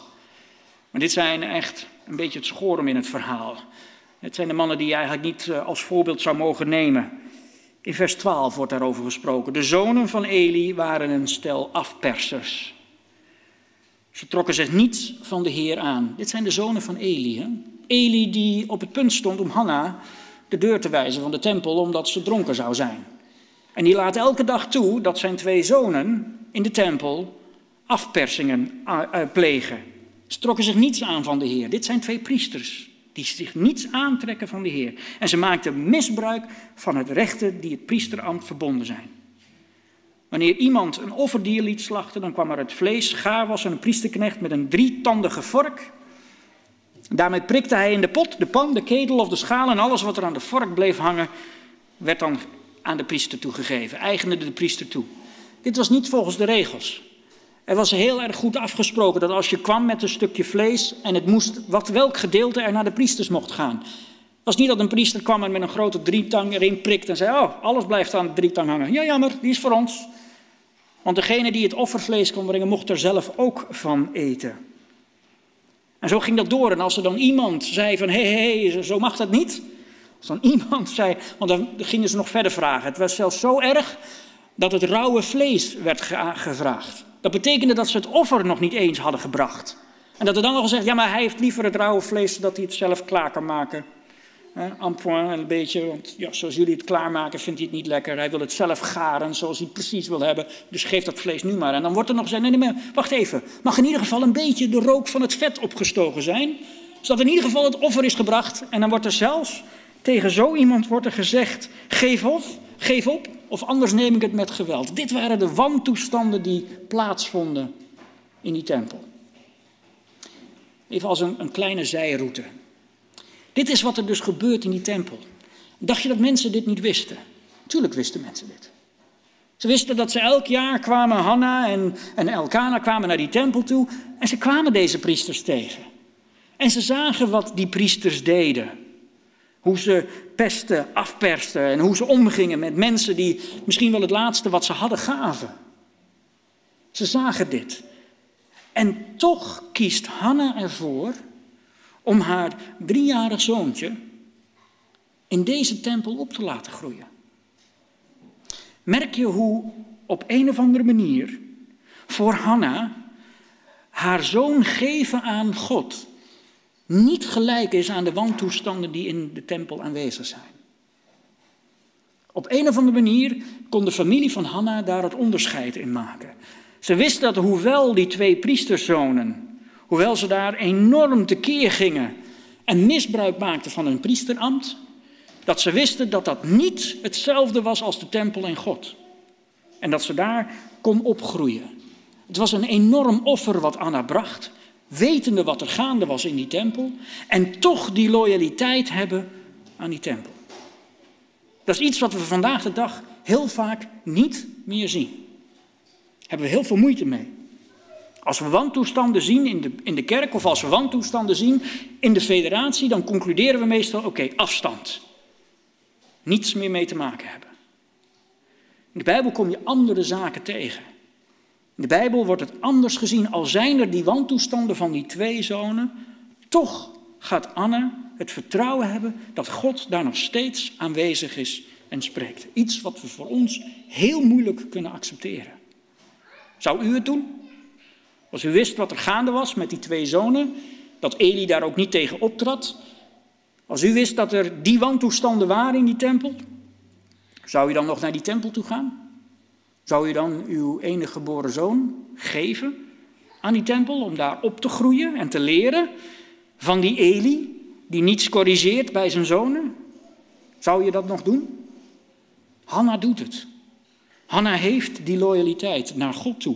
maar dit zijn echt een beetje het schorum in het verhaal. Het zijn de mannen die je eigenlijk niet eh, als voorbeeld zou mogen nemen. In vers 12 wordt daarover gesproken. De zonen van Eli waren een stel afpersers. Ze trokken zich niets van de Heer aan. Dit zijn de zonen van Eli. Eli die op het punt stond om Hanna de deur te wijzen van de tempel omdat ze dronken zou zijn. En die laat elke dag toe dat zijn twee zonen in de tempel afpersingen eh, eh, plegen. Ze trokken zich niets aan van de Heer. Dit zijn twee priesters die zich niets aantrekken van de Heer. En ze maakten misbruik van het rechten die het priesterambt verbonden zijn. Wanneer iemand een offerdier liet slachten, dan kwam er het vlees, gaar was en een priesterknecht met een drietandige vork. Daarmee prikte hij in de pot, de pan, de ketel of de schaal en alles wat er aan de vork bleef hangen, werd dan aan de priester toegegeven, eigende de priester toe. Dit was niet volgens de regels. Er was heel erg goed afgesproken dat als je kwam met een stukje vlees en het moest, wat, welk gedeelte er naar de priesters mocht gaan. Het was niet dat een priester kwam en met een grote drietang erin prikte en zei, oh, alles blijft aan de drietang hangen. Ja, jammer, die is voor ons. Want degene die het offervlees kon brengen, mocht er zelf ook van eten. En zo ging dat door. En als er dan iemand zei van, hé, hé, hé, zo mag dat niet. Als dan [LAUGHS] iemand zei, want dan gingen ze nog verder vragen. Het was zelfs zo erg dat het rauwe vlees werd gevraagd. Dat betekende dat ze het offer nog niet eens hadden gebracht. En dat er dan nog gezegd, ja, maar hij heeft liever het rauwe vlees zodat hij het zelf klaar kan maken. Eh, een beetje, want ja, zoals jullie het klaarmaken vindt hij het niet lekker. Hij wil het zelf garen zoals hij precies wil hebben. Dus geef dat vlees nu maar. En dan wordt er nog gezegd, nee, nee, wacht even. Mag in ieder geval een beetje de rook van het vet opgestoken zijn. Zodat in ieder geval het offer is gebracht. En dan wordt er zelfs tegen zo iemand wordt er gezegd, geef op, geef op of anders neem ik het met geweld. Dit waren de wantoestanden die plaatsvonden in die tempel. Even als een, een kleine zijroute. Dit is wat er dus gebeurt in die tempel. Dacht je dat mensen dit niet wisten? Tuurlijk wisten mensen dit. Ze wisten dat ze elk jaar kwamen, Hanna en, en Elkana kwamen naar die tempel toe en ze kwamen deze priesters tegen. En ze zagen wat die priesters deden. Hoe ze pesten, afpersten en hoe ze omgingen met mensen die misschien wel het laatste wat ze hadden gaven. Ze zagen dit. En toch kiest Hanna ervoor om haar driejarig zoontje in deze tempel op te laten groeien. Merk je hoe op een of andere manier voor Hanna haar zoon geven aan God niet gelijk is aan de wantoestanden die in de tempel aanwezig zijn. Op een of andere manier kon de familie van Hanna daar het onderscheid in maken. Ze wist dat hoewel die twee priesterzonen, hoewel ze daar enorm tekeer gingen en misbruik maakten van hun priesterambt, dat ze wisten dat dat niet hetzelfde was als de tempel en God. En dat ze daar kon opgroeien. Het was een enorm offer wat Anna bracht wetende wat er gaande was in die tempel, en toch die loyaliteit hebben aan die tempel. Dat is iets wat we vandaag de dag heel vaak niet meer zien. Daar hebben we heel veel moeite mee. Als we wantoestanden zien in de, in de kerk of als we wantoestanden zien in de federatie, dan concluderen we meestal: oké, afstand. Niets meer mee te maken hebben. In de Bijbel kom je andere zaken tegen. In de Bijbel wordt het anders gezien, al zijn er die wantoestanden van die twee zonen, toch gaat Anne het vertrouwen hebben dat God daar nog steeds aanwezig is en spreekt. Iets wat we voor ons heel moeilijk kunnen accepteren. Zou u het doen? Als u wist wat er gaande was met die twee zonen, dat Eli daar ook niet tegen optrad, als u wist dat er die wantoestanden waren in die tempel, zou u dan nog naar die tempel toe gaan? Zou je dan uw enige geboren zoon geven aan die tempel om daar op te groeien en te leren van die Eli die niets corrigeert bij zijn zonen? Zou je dat nog doen? Hanna doet het. Hanna heeft die loyaliteit naar God toe.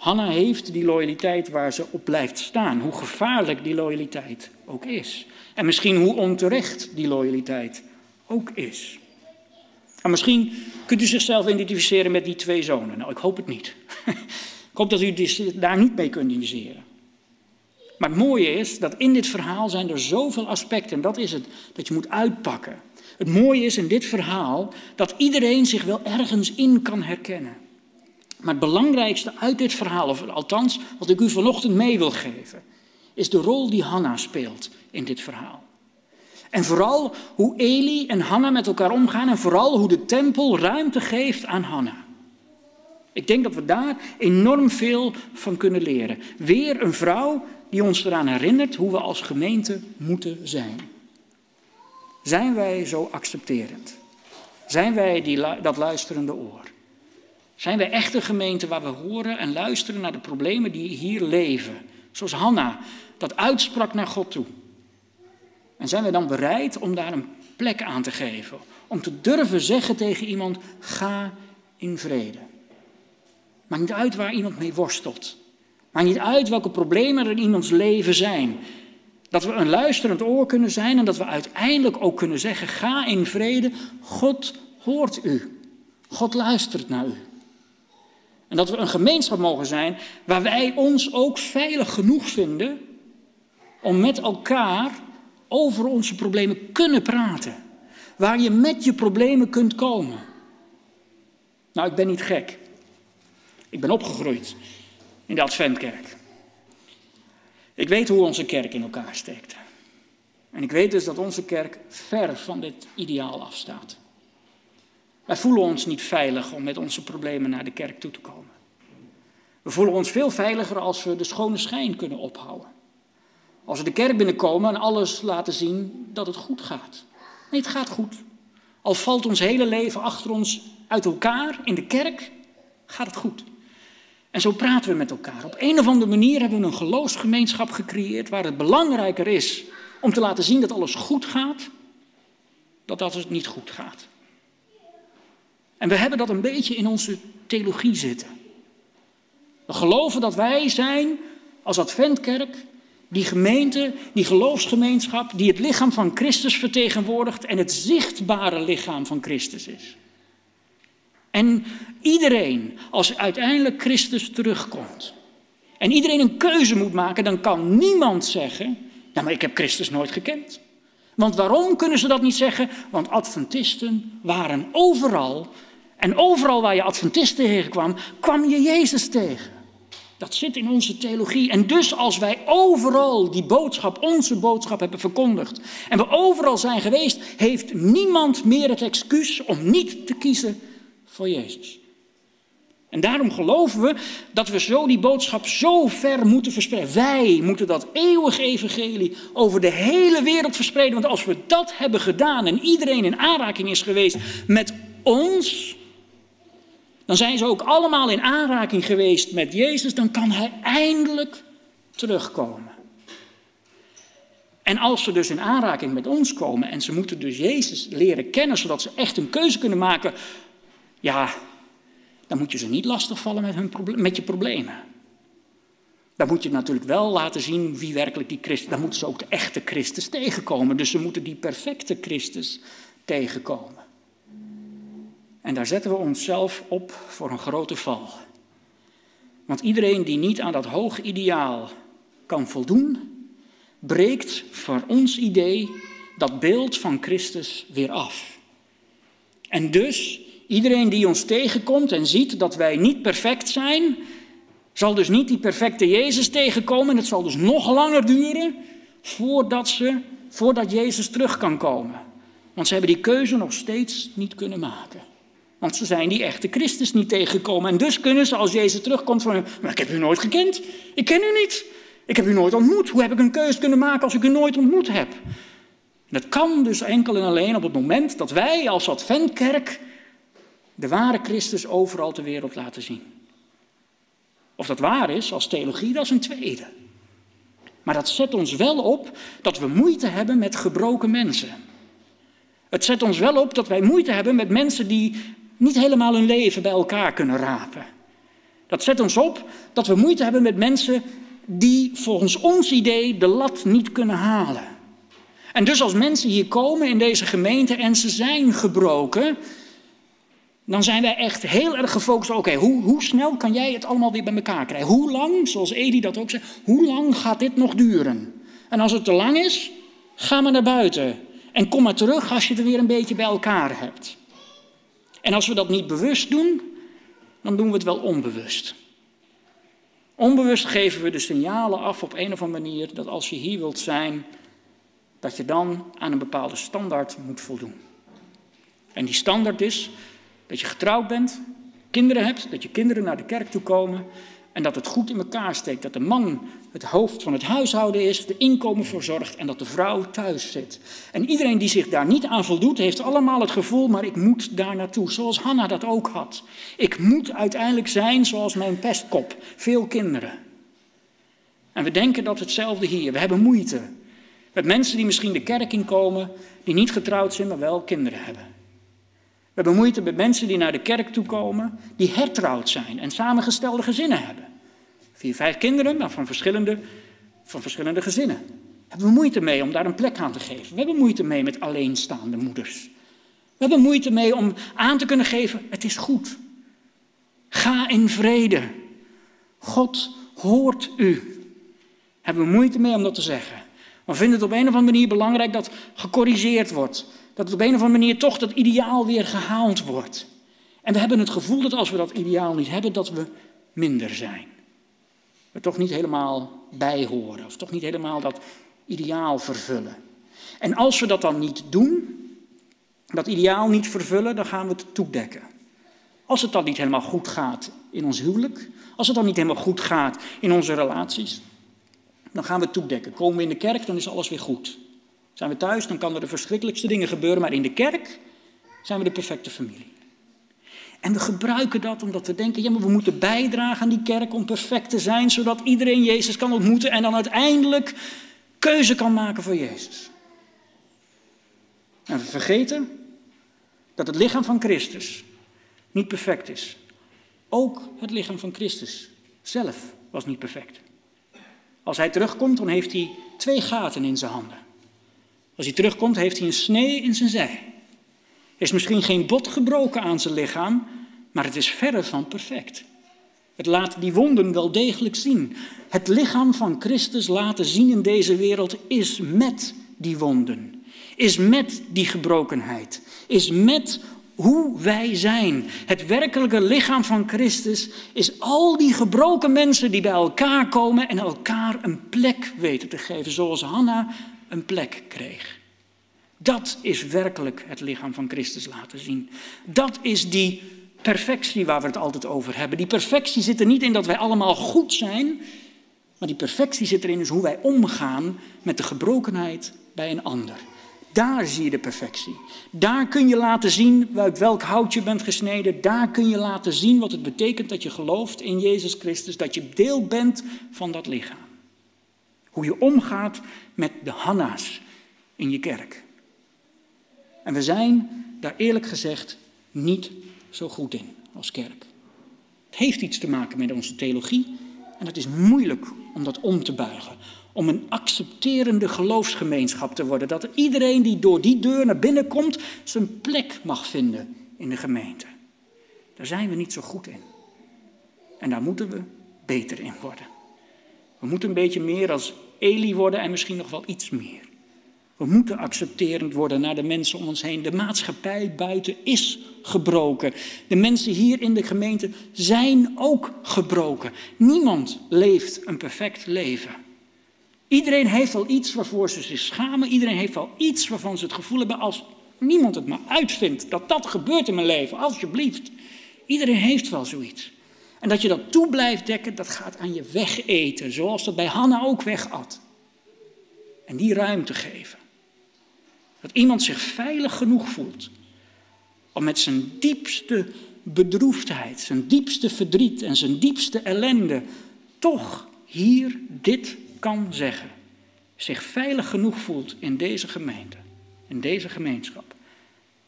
Hanna heeft die loyaliteit waar ze op blijft staan, hoe gevaarlijk die loyaliteit ook is. En misschien hoe onterecht die loyaliteit ook is. En misschien kunt u zichzelf identificeren met die twee zonen. Nou, ik hoop het niet. [LAUGHS] ik hoop dat u daar niet mee kunt identificeren. Maar het mooie is dat in dit verhaal zijn er zoveel aspecten. En dat is het, dat je moet uitpakken. Het mooie is in dit verhaal dat iedereen zich wel ergens in kan herkennen. Maar het belangrijkste uit dit verhaal, of althans wat ik u vanochtend mee wil geven, is de rol die Hanna speelt in dit verhaal. En vooral hoe Eli en Hanna met elkaar omgaan en vooral hoe de tempel ruimte geeft aan Hanna. Ik denk dat we daar enorm veel van kunnen leren. Weer een vrouw die ons eraan herinnert hoe we als gemeente moeten zijn. Zijn wij zo accepterend? Zijn wij die, dat luisterende oor? Zijn wij echt een gemeente waar we horen en luisteren naar de problemen die hier leven? Zoals Hanna dat uitsprak naar God toe. En zijn wij dan bereid om daar een plek aan te geven? Om te durven zeggen tegen iemand: ga in vrede. Maakt niet uit waar iemand mee worstelt. Maakt niet uit welke problemen er in iemands leven zijn. Dat we een luisterend oor kunnen zijn en dat we uiteindelijk ook kunnen zeggen: ga in vrede. God hoort u. God luistert naar u. En dat we een gemeenschap mogen zijn waar wij ons ook veilig genoeg vinden om met elkaar over onze problemen kunnen praten. Waar je met je problemen kunt komen. Nou, ik ben niet gek. Ik ben opgegroeid in de Adventkerk. Ik weet hoe onze kerk in elkaar steekt. En ik weet dus dat onze kerk ver van dit ideaal afstaat. Wij voelen ons niet veilig om met onze problemen naar de kerk toe te komen. We voelen ons veel veiliger als we de schone schijn kunnen ophouden. Als we de kerk binnenkomen en alles laten zien dat het goed gaat. Nee, het gaat goed. Al valt ons hele leven achter ons uit elkaar in de kerk, gaat het goed. En zo praten we met elkaar. Op een of andere manier hebben we een geloofsgemeenschap gecreëerd waar het belangrijker is om te laten zien dat alles goed gaat, dan dat het niet goed gaat. En we hebben dat een beetje in onze theologie zitten. We geloven dat wij zijn als Adventkerk die gemeente, die geloofsgemeenschap, die het lichaam van Christus vertegenwoordigt en het zichtbare lichaam van Christus is. En iedereen, als uiteindelijk Christus terugkomt, en iedereen een keuze moet maken, dan kan niemand zeggen, ja maar ik heb Christus nooit gekend. Want waarom kunnen ze dat niet zeggen? Want Adventisten waren overal. En overal waar je Adventisten tegenkwam, kwam je Jezus tegen. Dat zit in onze theologie. En dus als wij overal die boodschap, onze boodschap hebben verkondigd. En we overal zijn geweest, heeft niemand meer het excuus om niet te kiezen voor Jezus. En daarom geloven we dat we zo die boodschap zo ver moeten verspreiden. Wij moeten dat eeuwige evangelie over de hele wereld verspreiden. Want als we dat hebben gedaan en iedereen in aanraking is geweest met ons, dan zijn ze ook allemaal in aanraking geweest met Jezus, dan kan hij eindelijk terugkomen. En als ze dus in aanraking met ons komen en ze moeten dus Jezus leren kennen, zodat ze echt een keuze kunnen maken, ja, dan moet je ze niet lastigvallen met, hun met je problemen. Dan moet je natuurlijk wel laten zien wie werkelijk die Christus, dan moeten ze ook de echte Christus tegenkomen. Dus ze moeten die perfecte Christus tegenkomen. En daar zetten we onszelf op voor een grote val. Want iedereen die niet aan dat hoog ideaal kan voldoen, breekt voor ons idee dat beeld van Christus weer af. En dus, iedereen die ons tegenkomt en ziet dat wij niet perfect zijn, zal dus niet die perfecte Jezus tegenkomen. En het zal dus nog langer duren voordat, ze, voordat Jezus terug kan komen. Want ze hebben die keuze nog steeds niet kunnen maken. Want ze zijn die echte Christus niet tegengekomen. En dus kunnen ze als Jezus terugkomt van, maar ik heb u nooit gekend. Ik ken u niet. Ik heb u nooit ontmoet. Hoe heb ik een keuze kunnen maken als ik u nooit ontmoet heb? dat kan dus enkel en alleen op het moment dat wij als Adventkerk de ware Christus overal ter wereld laten zien. Of dat waar is als theologie, dat is een tweede. Maar dat zet ons wel op dat we moeite hebben met gebroken mensen. Het zet ons wel op dat wij moeite hebben met mensen die niet helemaal hun leven bij elkaar kunnen rapen. Dat zet ons op dat we moeite hebben met mensen die volgens ons idee de lat niet kunnen halen. En dus als mensen hier komen in deze gemeente en ze zijn gebroken, dan zijn wij echt heel erg gefocust. Oké, hoe, hoe snel kan jij het allemaal weer bij elkaar krijgen? Hoe lang, zoals Edi dat ook zegt, hoe lang gaat dit nog duren? En als het te lang is, ga maar naar buiten. En kom maar terug als je het weer een beetje bij elkaar hebt. En als we dat niet bewust doen, dan doen we het wel onbewust. Onbewust geven we de signalen af op een of andere manier dat als je hier wilt zijn, dat je dan aan een bepaalde standaard moet voldoen. En die standaard is dat je getrouwd bent, kinderen hebt, dat je kinderen naar de kerk toe komen En dat het goed in elkaar steekt. Dat de man het hoofd van het huishouden is, de inkomen verzorgt en dat de vrouw thuis zit. En iedereen die zich daar niet aan voldoet, heeft allemaal het gevoel, maar ik moet daar naartoe. Zoals Hanna dat ook had. Ik moet uiteindelijk zijn zoals mijn pestkop. Veel kinderen. En we denken dat hetzelfde hier. We hebben moeite. Met mensen die misschien de kerk inkomen, die niet getrouwd zijn, maar wel kinderen hebben. We hebben moeite met mensen die naar de kerk toe komen, die hertrouwd zijn en samengestelde gezinnen hebben. Vier, vijf kinderen, maar van verschillende, van verschillende gezinnen. Hebben we moeite mee om daar een plek aan te geven. We hebben moeite mee met alleenstaande moeders. We hebben moeite mee om aan te kunnen geven, het is goed. Ga in vrede. God hoort u. Hebben we moeite mee om dat te zeggen. Maar vinden het op een of andere manier belangrijk dat gecorrigeerd wordt. Dat op een of andere manier toch dat ideaal weer gehaald wordt. En we hebben het gevoel dat als we dat ideaal niet hebben, dat we minder zijn. We toch niet helemaal bijhoren, of toch niet helemaal dat ideaal vervullen. En als we dat dan niet doen, dat ideaal niet vervullen, dan gaan we het toedekken. Als het dan niet helemaal goed gaat in ons huwelijk, als het dan niet helemaal goed gaat in onze relaties, dan gaan we het toedekken. Komen we in de kerk, dan is alles weer goed. Zijn we thuis, dan kan er de verschrikkelijkste dingen gebeuren, maar in de kerk zijn we de perfecte familie. En we gebruiken dat omdat we denken, ja, maar we moeten bijdragen aan die kerk om perfect te zijn, zodat iedereen Jezus kan ontmoeten en dan uiteindelijk keuze kan maken voor Jezus. En we vergeten dat het lichaam van Christus niet perfect is. Ook het lichaam van Christus zelf was niet perfect. Als hij terugkomt, dan heeft hij twee gaten in zijn handen. Als hij terugkomt, heeft hij een snee in zijn zij. Er is misschien geen bot gebroken aan zijn lichaam, maar het is verre van perfect. Het laat die wonden wel degelijk zien. Het lichaam van Christus laten zien in deze wereld is met die wonden, is met die gebrokenheid, is met hoe wij zijn. Het werkelijke lichaam van Christus is al die gebroken mensen die bij elkaar komen en elkaar een plek weten te geven, zoals Hanna een plek kreeg. Dat is werkelijk het lichaam van Christus laten zien. Dat is die perfectie waar we het altijd over hebben. Die perfectie zit er niet in dat wij allemaal goed zijn, maar die perfectie zit erin is hoe wij omgaan met de gebrokenheid bij een ander. Daar zie je de perfectie. Daar kun je laten zien uit welk hout je bent gesneden. Daar kun je laten zien wat het betekent dat je gelooft in Jezus Christus, dat je deel bent van dat lichaam. Hoe je omgaat met de Hanna's in je kerk. En we zijn daar eerlijk gezegd niet zo goed in als kerk. Het heeft iets te maken met onze theologie en het is moeilijk om dat om te buigen. Om een accepterende geloofsgemeenschap te worden. Dat iedereen die door die deur naar binnen komt zijn plek mag vinden in de gemeente. Daar zijn we niet zo goed in. En daar moeten we beter in worden. We moeten een beetje meer als Eli worden en misschien nog wel iets meer. We moeten accepterend worden naar de mensen om ons heen. De maatschappij buiten is gebroken. De mensen hier in de gemeente zijn ook gebroken. Niemand leeft een perfect leven. Iedereen heeft wel iets waarvoor ze zich schamen. Iedereen heeft wel iets waarvan ze het gevoel hebben als niemand het maar uitvindt dat dat gebeurt in mijn leven, alsjeblieft. Iedereen heeft wel zoiets. En dat je dat toe blijft dekken, dat gaat aan je wegeten, zoals dat bij Hanna ook wegat. En die ruimte geven. Dat iemand zich veilig genoeg voelt om met zijn diepste bedroefdheid, zijn diepste verdriet en zijn diepste ellende toch hier dit kan zeggen. Zich veilig genoeg voelt in deze gemeente, in deze gemeenschap.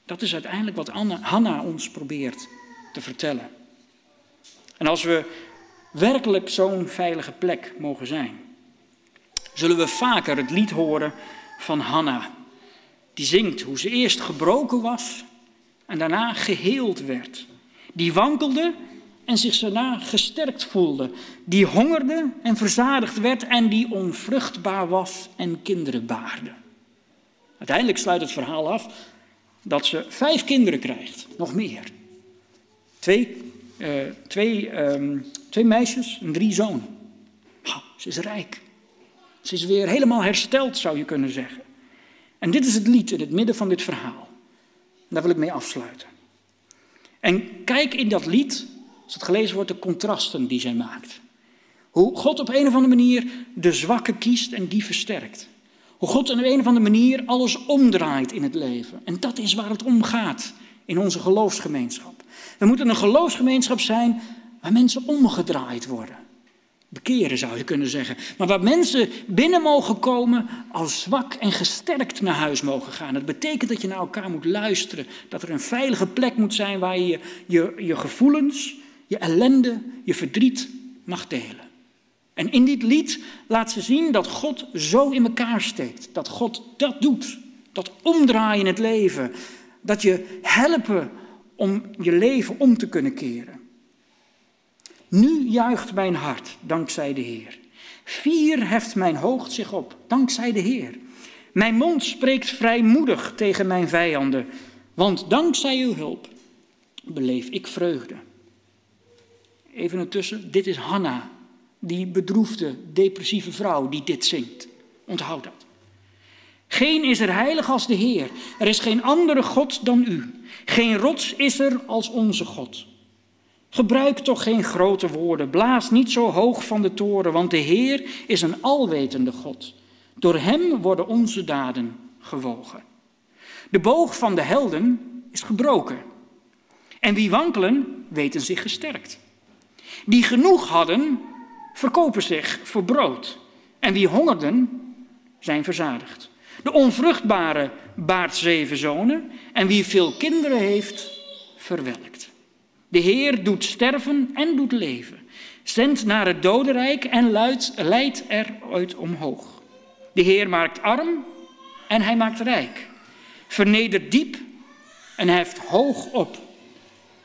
Dat is uiteindelijk wat Anna, Hanna ons probeert te vertellen. En als we werkelijk zo'n veilige plek mogen zijn, zullen we vaker het lied horen van Hanna die zingt hoe ze eerst gebroken was en daarna geheeld werd. Die wankelde en zich daarna gesterkt voelde. Die hongerde en verzadigd werd en die onvruchtbaar was en kinderen baarde. Uiteindelijk sluit het verhaal af dat ze vijf kinderen krijgt, nog meer. Twee, uh, twee, um, twee meisjes en drie zonen. ze is rijk. Ze is weer helemaal hersteld, zou je kunnen zeggen. En dit is het lied in het midden van dit verhaal. Daar wil ik mee afsluiten. En kijk in dat lied, als het gelezen wordt, de contrasten die zij maakt. Hoe God op een of andere manier de zwakke kiest en die versterkt. Hoe God op een of andere manier alles omdraait in het leven. En dat is waar het om gaat in onze geloofsgemeenschap. We moeten een geloofsgemeenschap zijn waar mensen omgedraaid worden. Bekeren zou je kunnen zeggen. Maar waar mensen binnen mogen komen als zwak en gesterkt naar huis mogen gaan. Dat betekent dat je naar elkaar moet luisteren. Dat er een veilige plek moet zijn waar je je, je gevoelens, je ellende, je verdriet mag delen. En in dit lied laat ze zien dat God zo in elkaar steekt. Dat God dat doet. Dat omdraaien in het leven. Dat je helpen om je leven om te kunnen keren. Nu juicht mijn hart, dankzij de Heer. Vier heft mijn hoofd zich op, dankzij de Heer. Mijn mond spreekt vrijmoedig tegen mijn vijanden, want dankzij uw hulp beleef ik vreugde. Even ertussen, dit is Hanna, die bedroefde, depressieve vrouw die dit zingt. Onthoud dat. Geen is er heilig als de Heer. Er is geen andere God dan u. Geen rots is er als onze God. Gebruik toch geen grote woorden. Blaas niet zo hoog van de toren, want de Heer is een alwetende God. Door Hem worden onze daden gewogen. De boog van de helden is gebroken. En wie wankelen, weten zich gesterkt. Die genoeg hadden, verkopen zich voor brood. En wie hongerden, zijn verzadigd. De onvruchtbare baart zeven zonen. En wie veel kinderen heeft, verwelkt. De Heer doet sterven en doet leven. Zendt naar het dodenrijk en leidt, leidt eruit omhoog. De Heer maakt arm en hij maakt rijk. Vernedert diep en heft hoog op.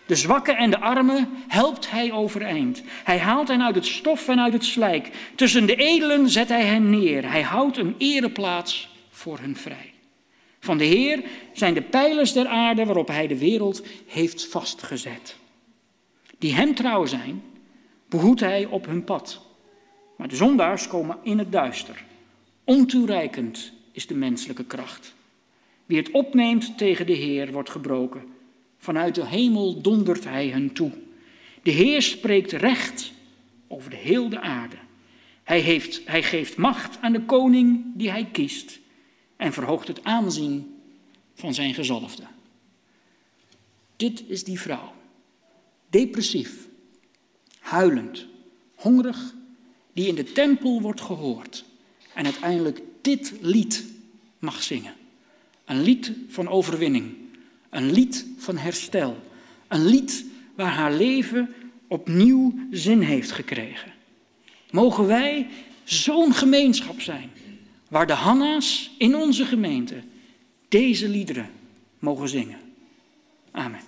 De zwakke en de armen helpt hij overeind. Hij haalt hen uit het stof en uit het slijk. Tussen de edelen zet hij hen neer. Hij houdt een ereplaats voor hen vrij. Van de Heer zijn de pijlers der aarde waarop hij de wereld heeft vastgezet. Die hem trouw zijn, behoedt hij op hun pad. Maar de zondaars komen in het duister. Ontoereikend is de menselijke kracht. Wie het opneemt tegen de Heer wordt gebroken. Vanuit de hemel dondert hij hen toe. De Heer spreekt recht over de hele aarde. Hij, heeft, hij geeft macht aan de koning die hij kiest en verhoogt het aanzien van zijn gezalfde. Dit is die vrouw depressief, huilend, hongerig, die in de tempel wordt gehoord en uiteindelijk dit lied mag zingen. Een lied van overwinning, een lied van herstel, een lied waar haar leven opnieuw zin heeft gekregen. Mogen wij zo'n gemeenschap zijn, waar de Hanna's in onze gemeente deze liederen mogen zingen. Amen.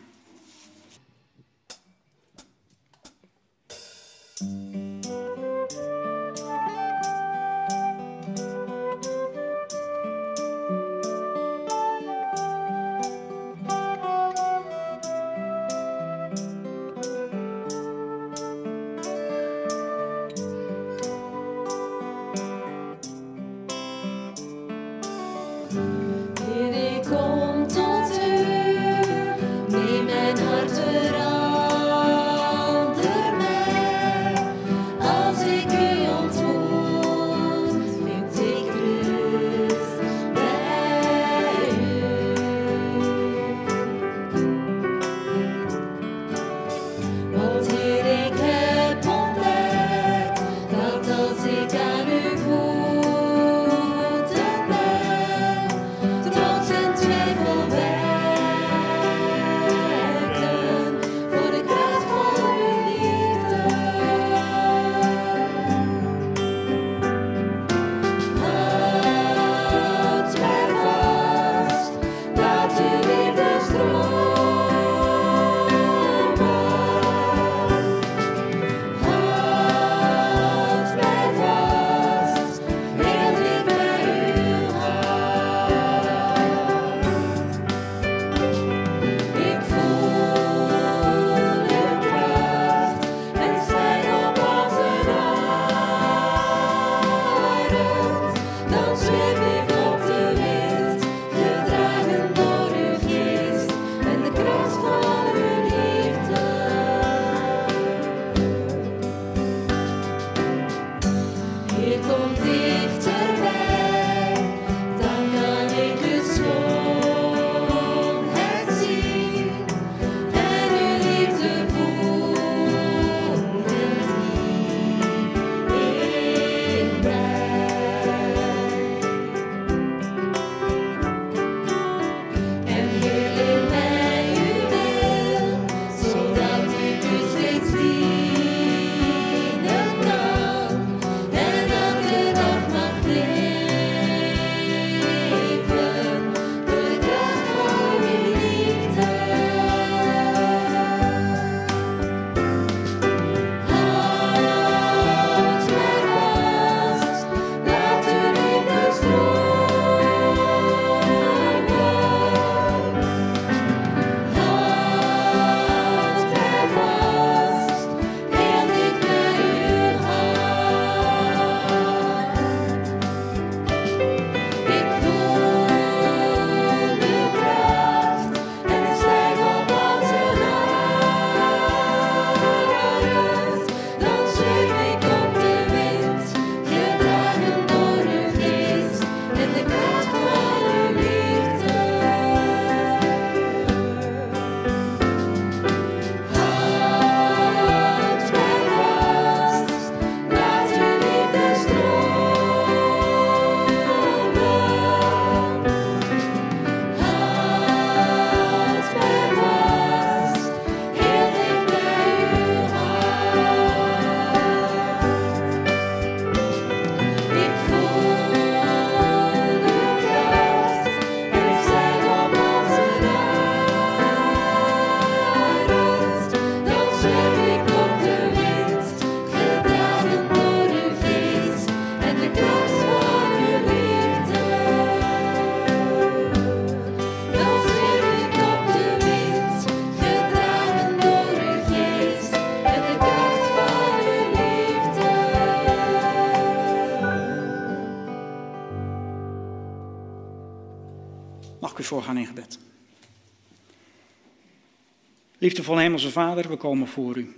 Liefdevolle Hemelse Vader, we komen voor u.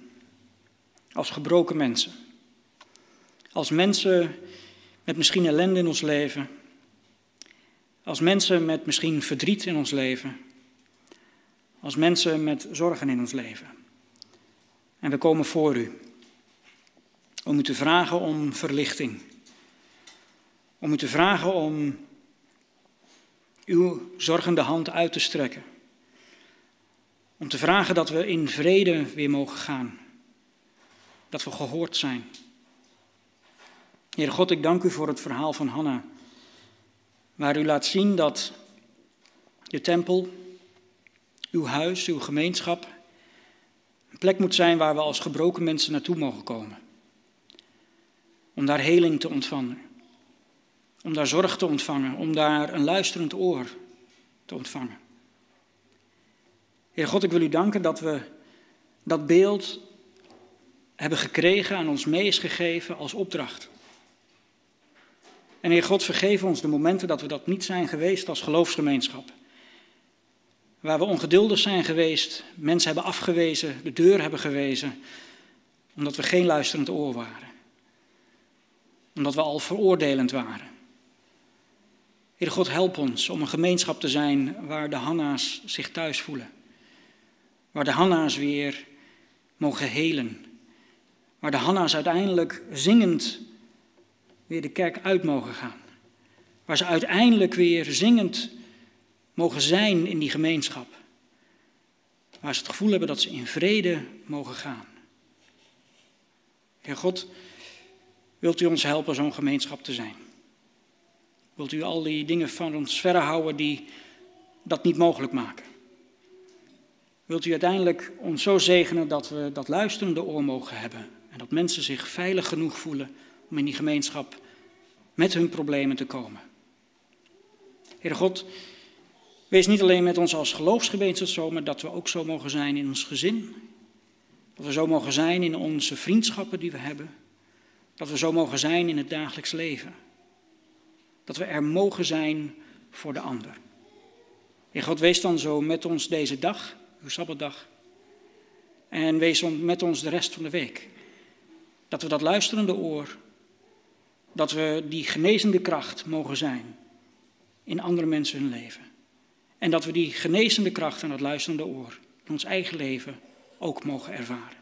Als gebroken mensen. Als mensen met misschien ellende in ons leven. Als mensen met misschien verdriet in ons leven. Als mensen met zorgen in ons leven. En we komen voor u. Om u te vragen om verlichting. Om u te vragen om uw zorgende hand uit te strekken. Om te vragen dat we in vrede weer mogen gaan. Dat we gehoord zijn. Heer God, ik dank u voor het verhaal van Hanna. Waar u laat zien dat je tempel, uw huis, uw gemeenschap, een plek moet zijn waar we als gebroken mensen naartoe mogen komen. Om daar heling te ontvangen. Om daar zorg te ontvangen. Om daar een luisterend oor te ontvangen. Heer God, ik wil u danken dat we dat beeld hebben gekregen, aan ons mee is gegeven als opdracht. En Heer God, vergeef ons de momenten dat we dat niet zijn geweest als geloofsgemeenschap. Waar we ongeduldig zijn geweest, mensen hebben afgewezen, de deur hebben gewezen, omdat we geen luisterend oor waren. Omdat we al veroordelend waren. Heer God, help ons om een gemeenschap te zijn waar de Hanna's zich thuis voelen. Waar de Hanna's weer mogen helen. Waar de Hanna's uiteindelijk zingend weer de kerk uit mogen gaan. Waar ze uiteindelijk weer zingend mogen zijn in die gemeenschap. Waar ze het gevoel hebben dat ze in vrede mogen gaan. Heer God, wilt u ons helpen zo'n gemeenschap te zijn? Wilt u al die dingen van ons verder houden die dat niet mogelijk maken? Wilt u uiteindelijk ons zo zegenen dat we dat luisterende oor mogen hebben en dat mensen zich veilig genoeg voelen om in die gemeenschap met hun problemen te komen? Heere God, wees niet alleen met ons als geloofsgemeenschap zo, maar dat we ook zo mogen zijn in ons gezin. Dat we zo mogen zijn in onze vriendschappen die we hebben. Dat we zo mogen zijn in het dagelijks leven. Dat we er mogen zijn voor de ander. Heer God, wees dan zo met ons deze dag uw Sabbatdag. En wees met ons de rest van de week. Dat we dat luisterende oor, dat we die genezende kracht mogen zijn in andere mensen hun leven. En dat we die genezende kracht en dat luisterende oor in ons eigen leven ook mogen ervaren.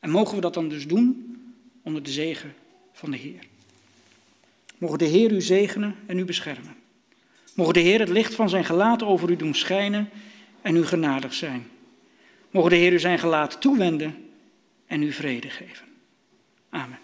En mogen we dat dan dus doen onder de zegen van de Heer. Mogen de Heer u zegenen en u beschermen. Mogen de Heer het licht van zijn gelaat over u doen schijnen en u genadig zijn. Mogen de Heer u zijn gelaat toewenden en u vrede geven. Amen.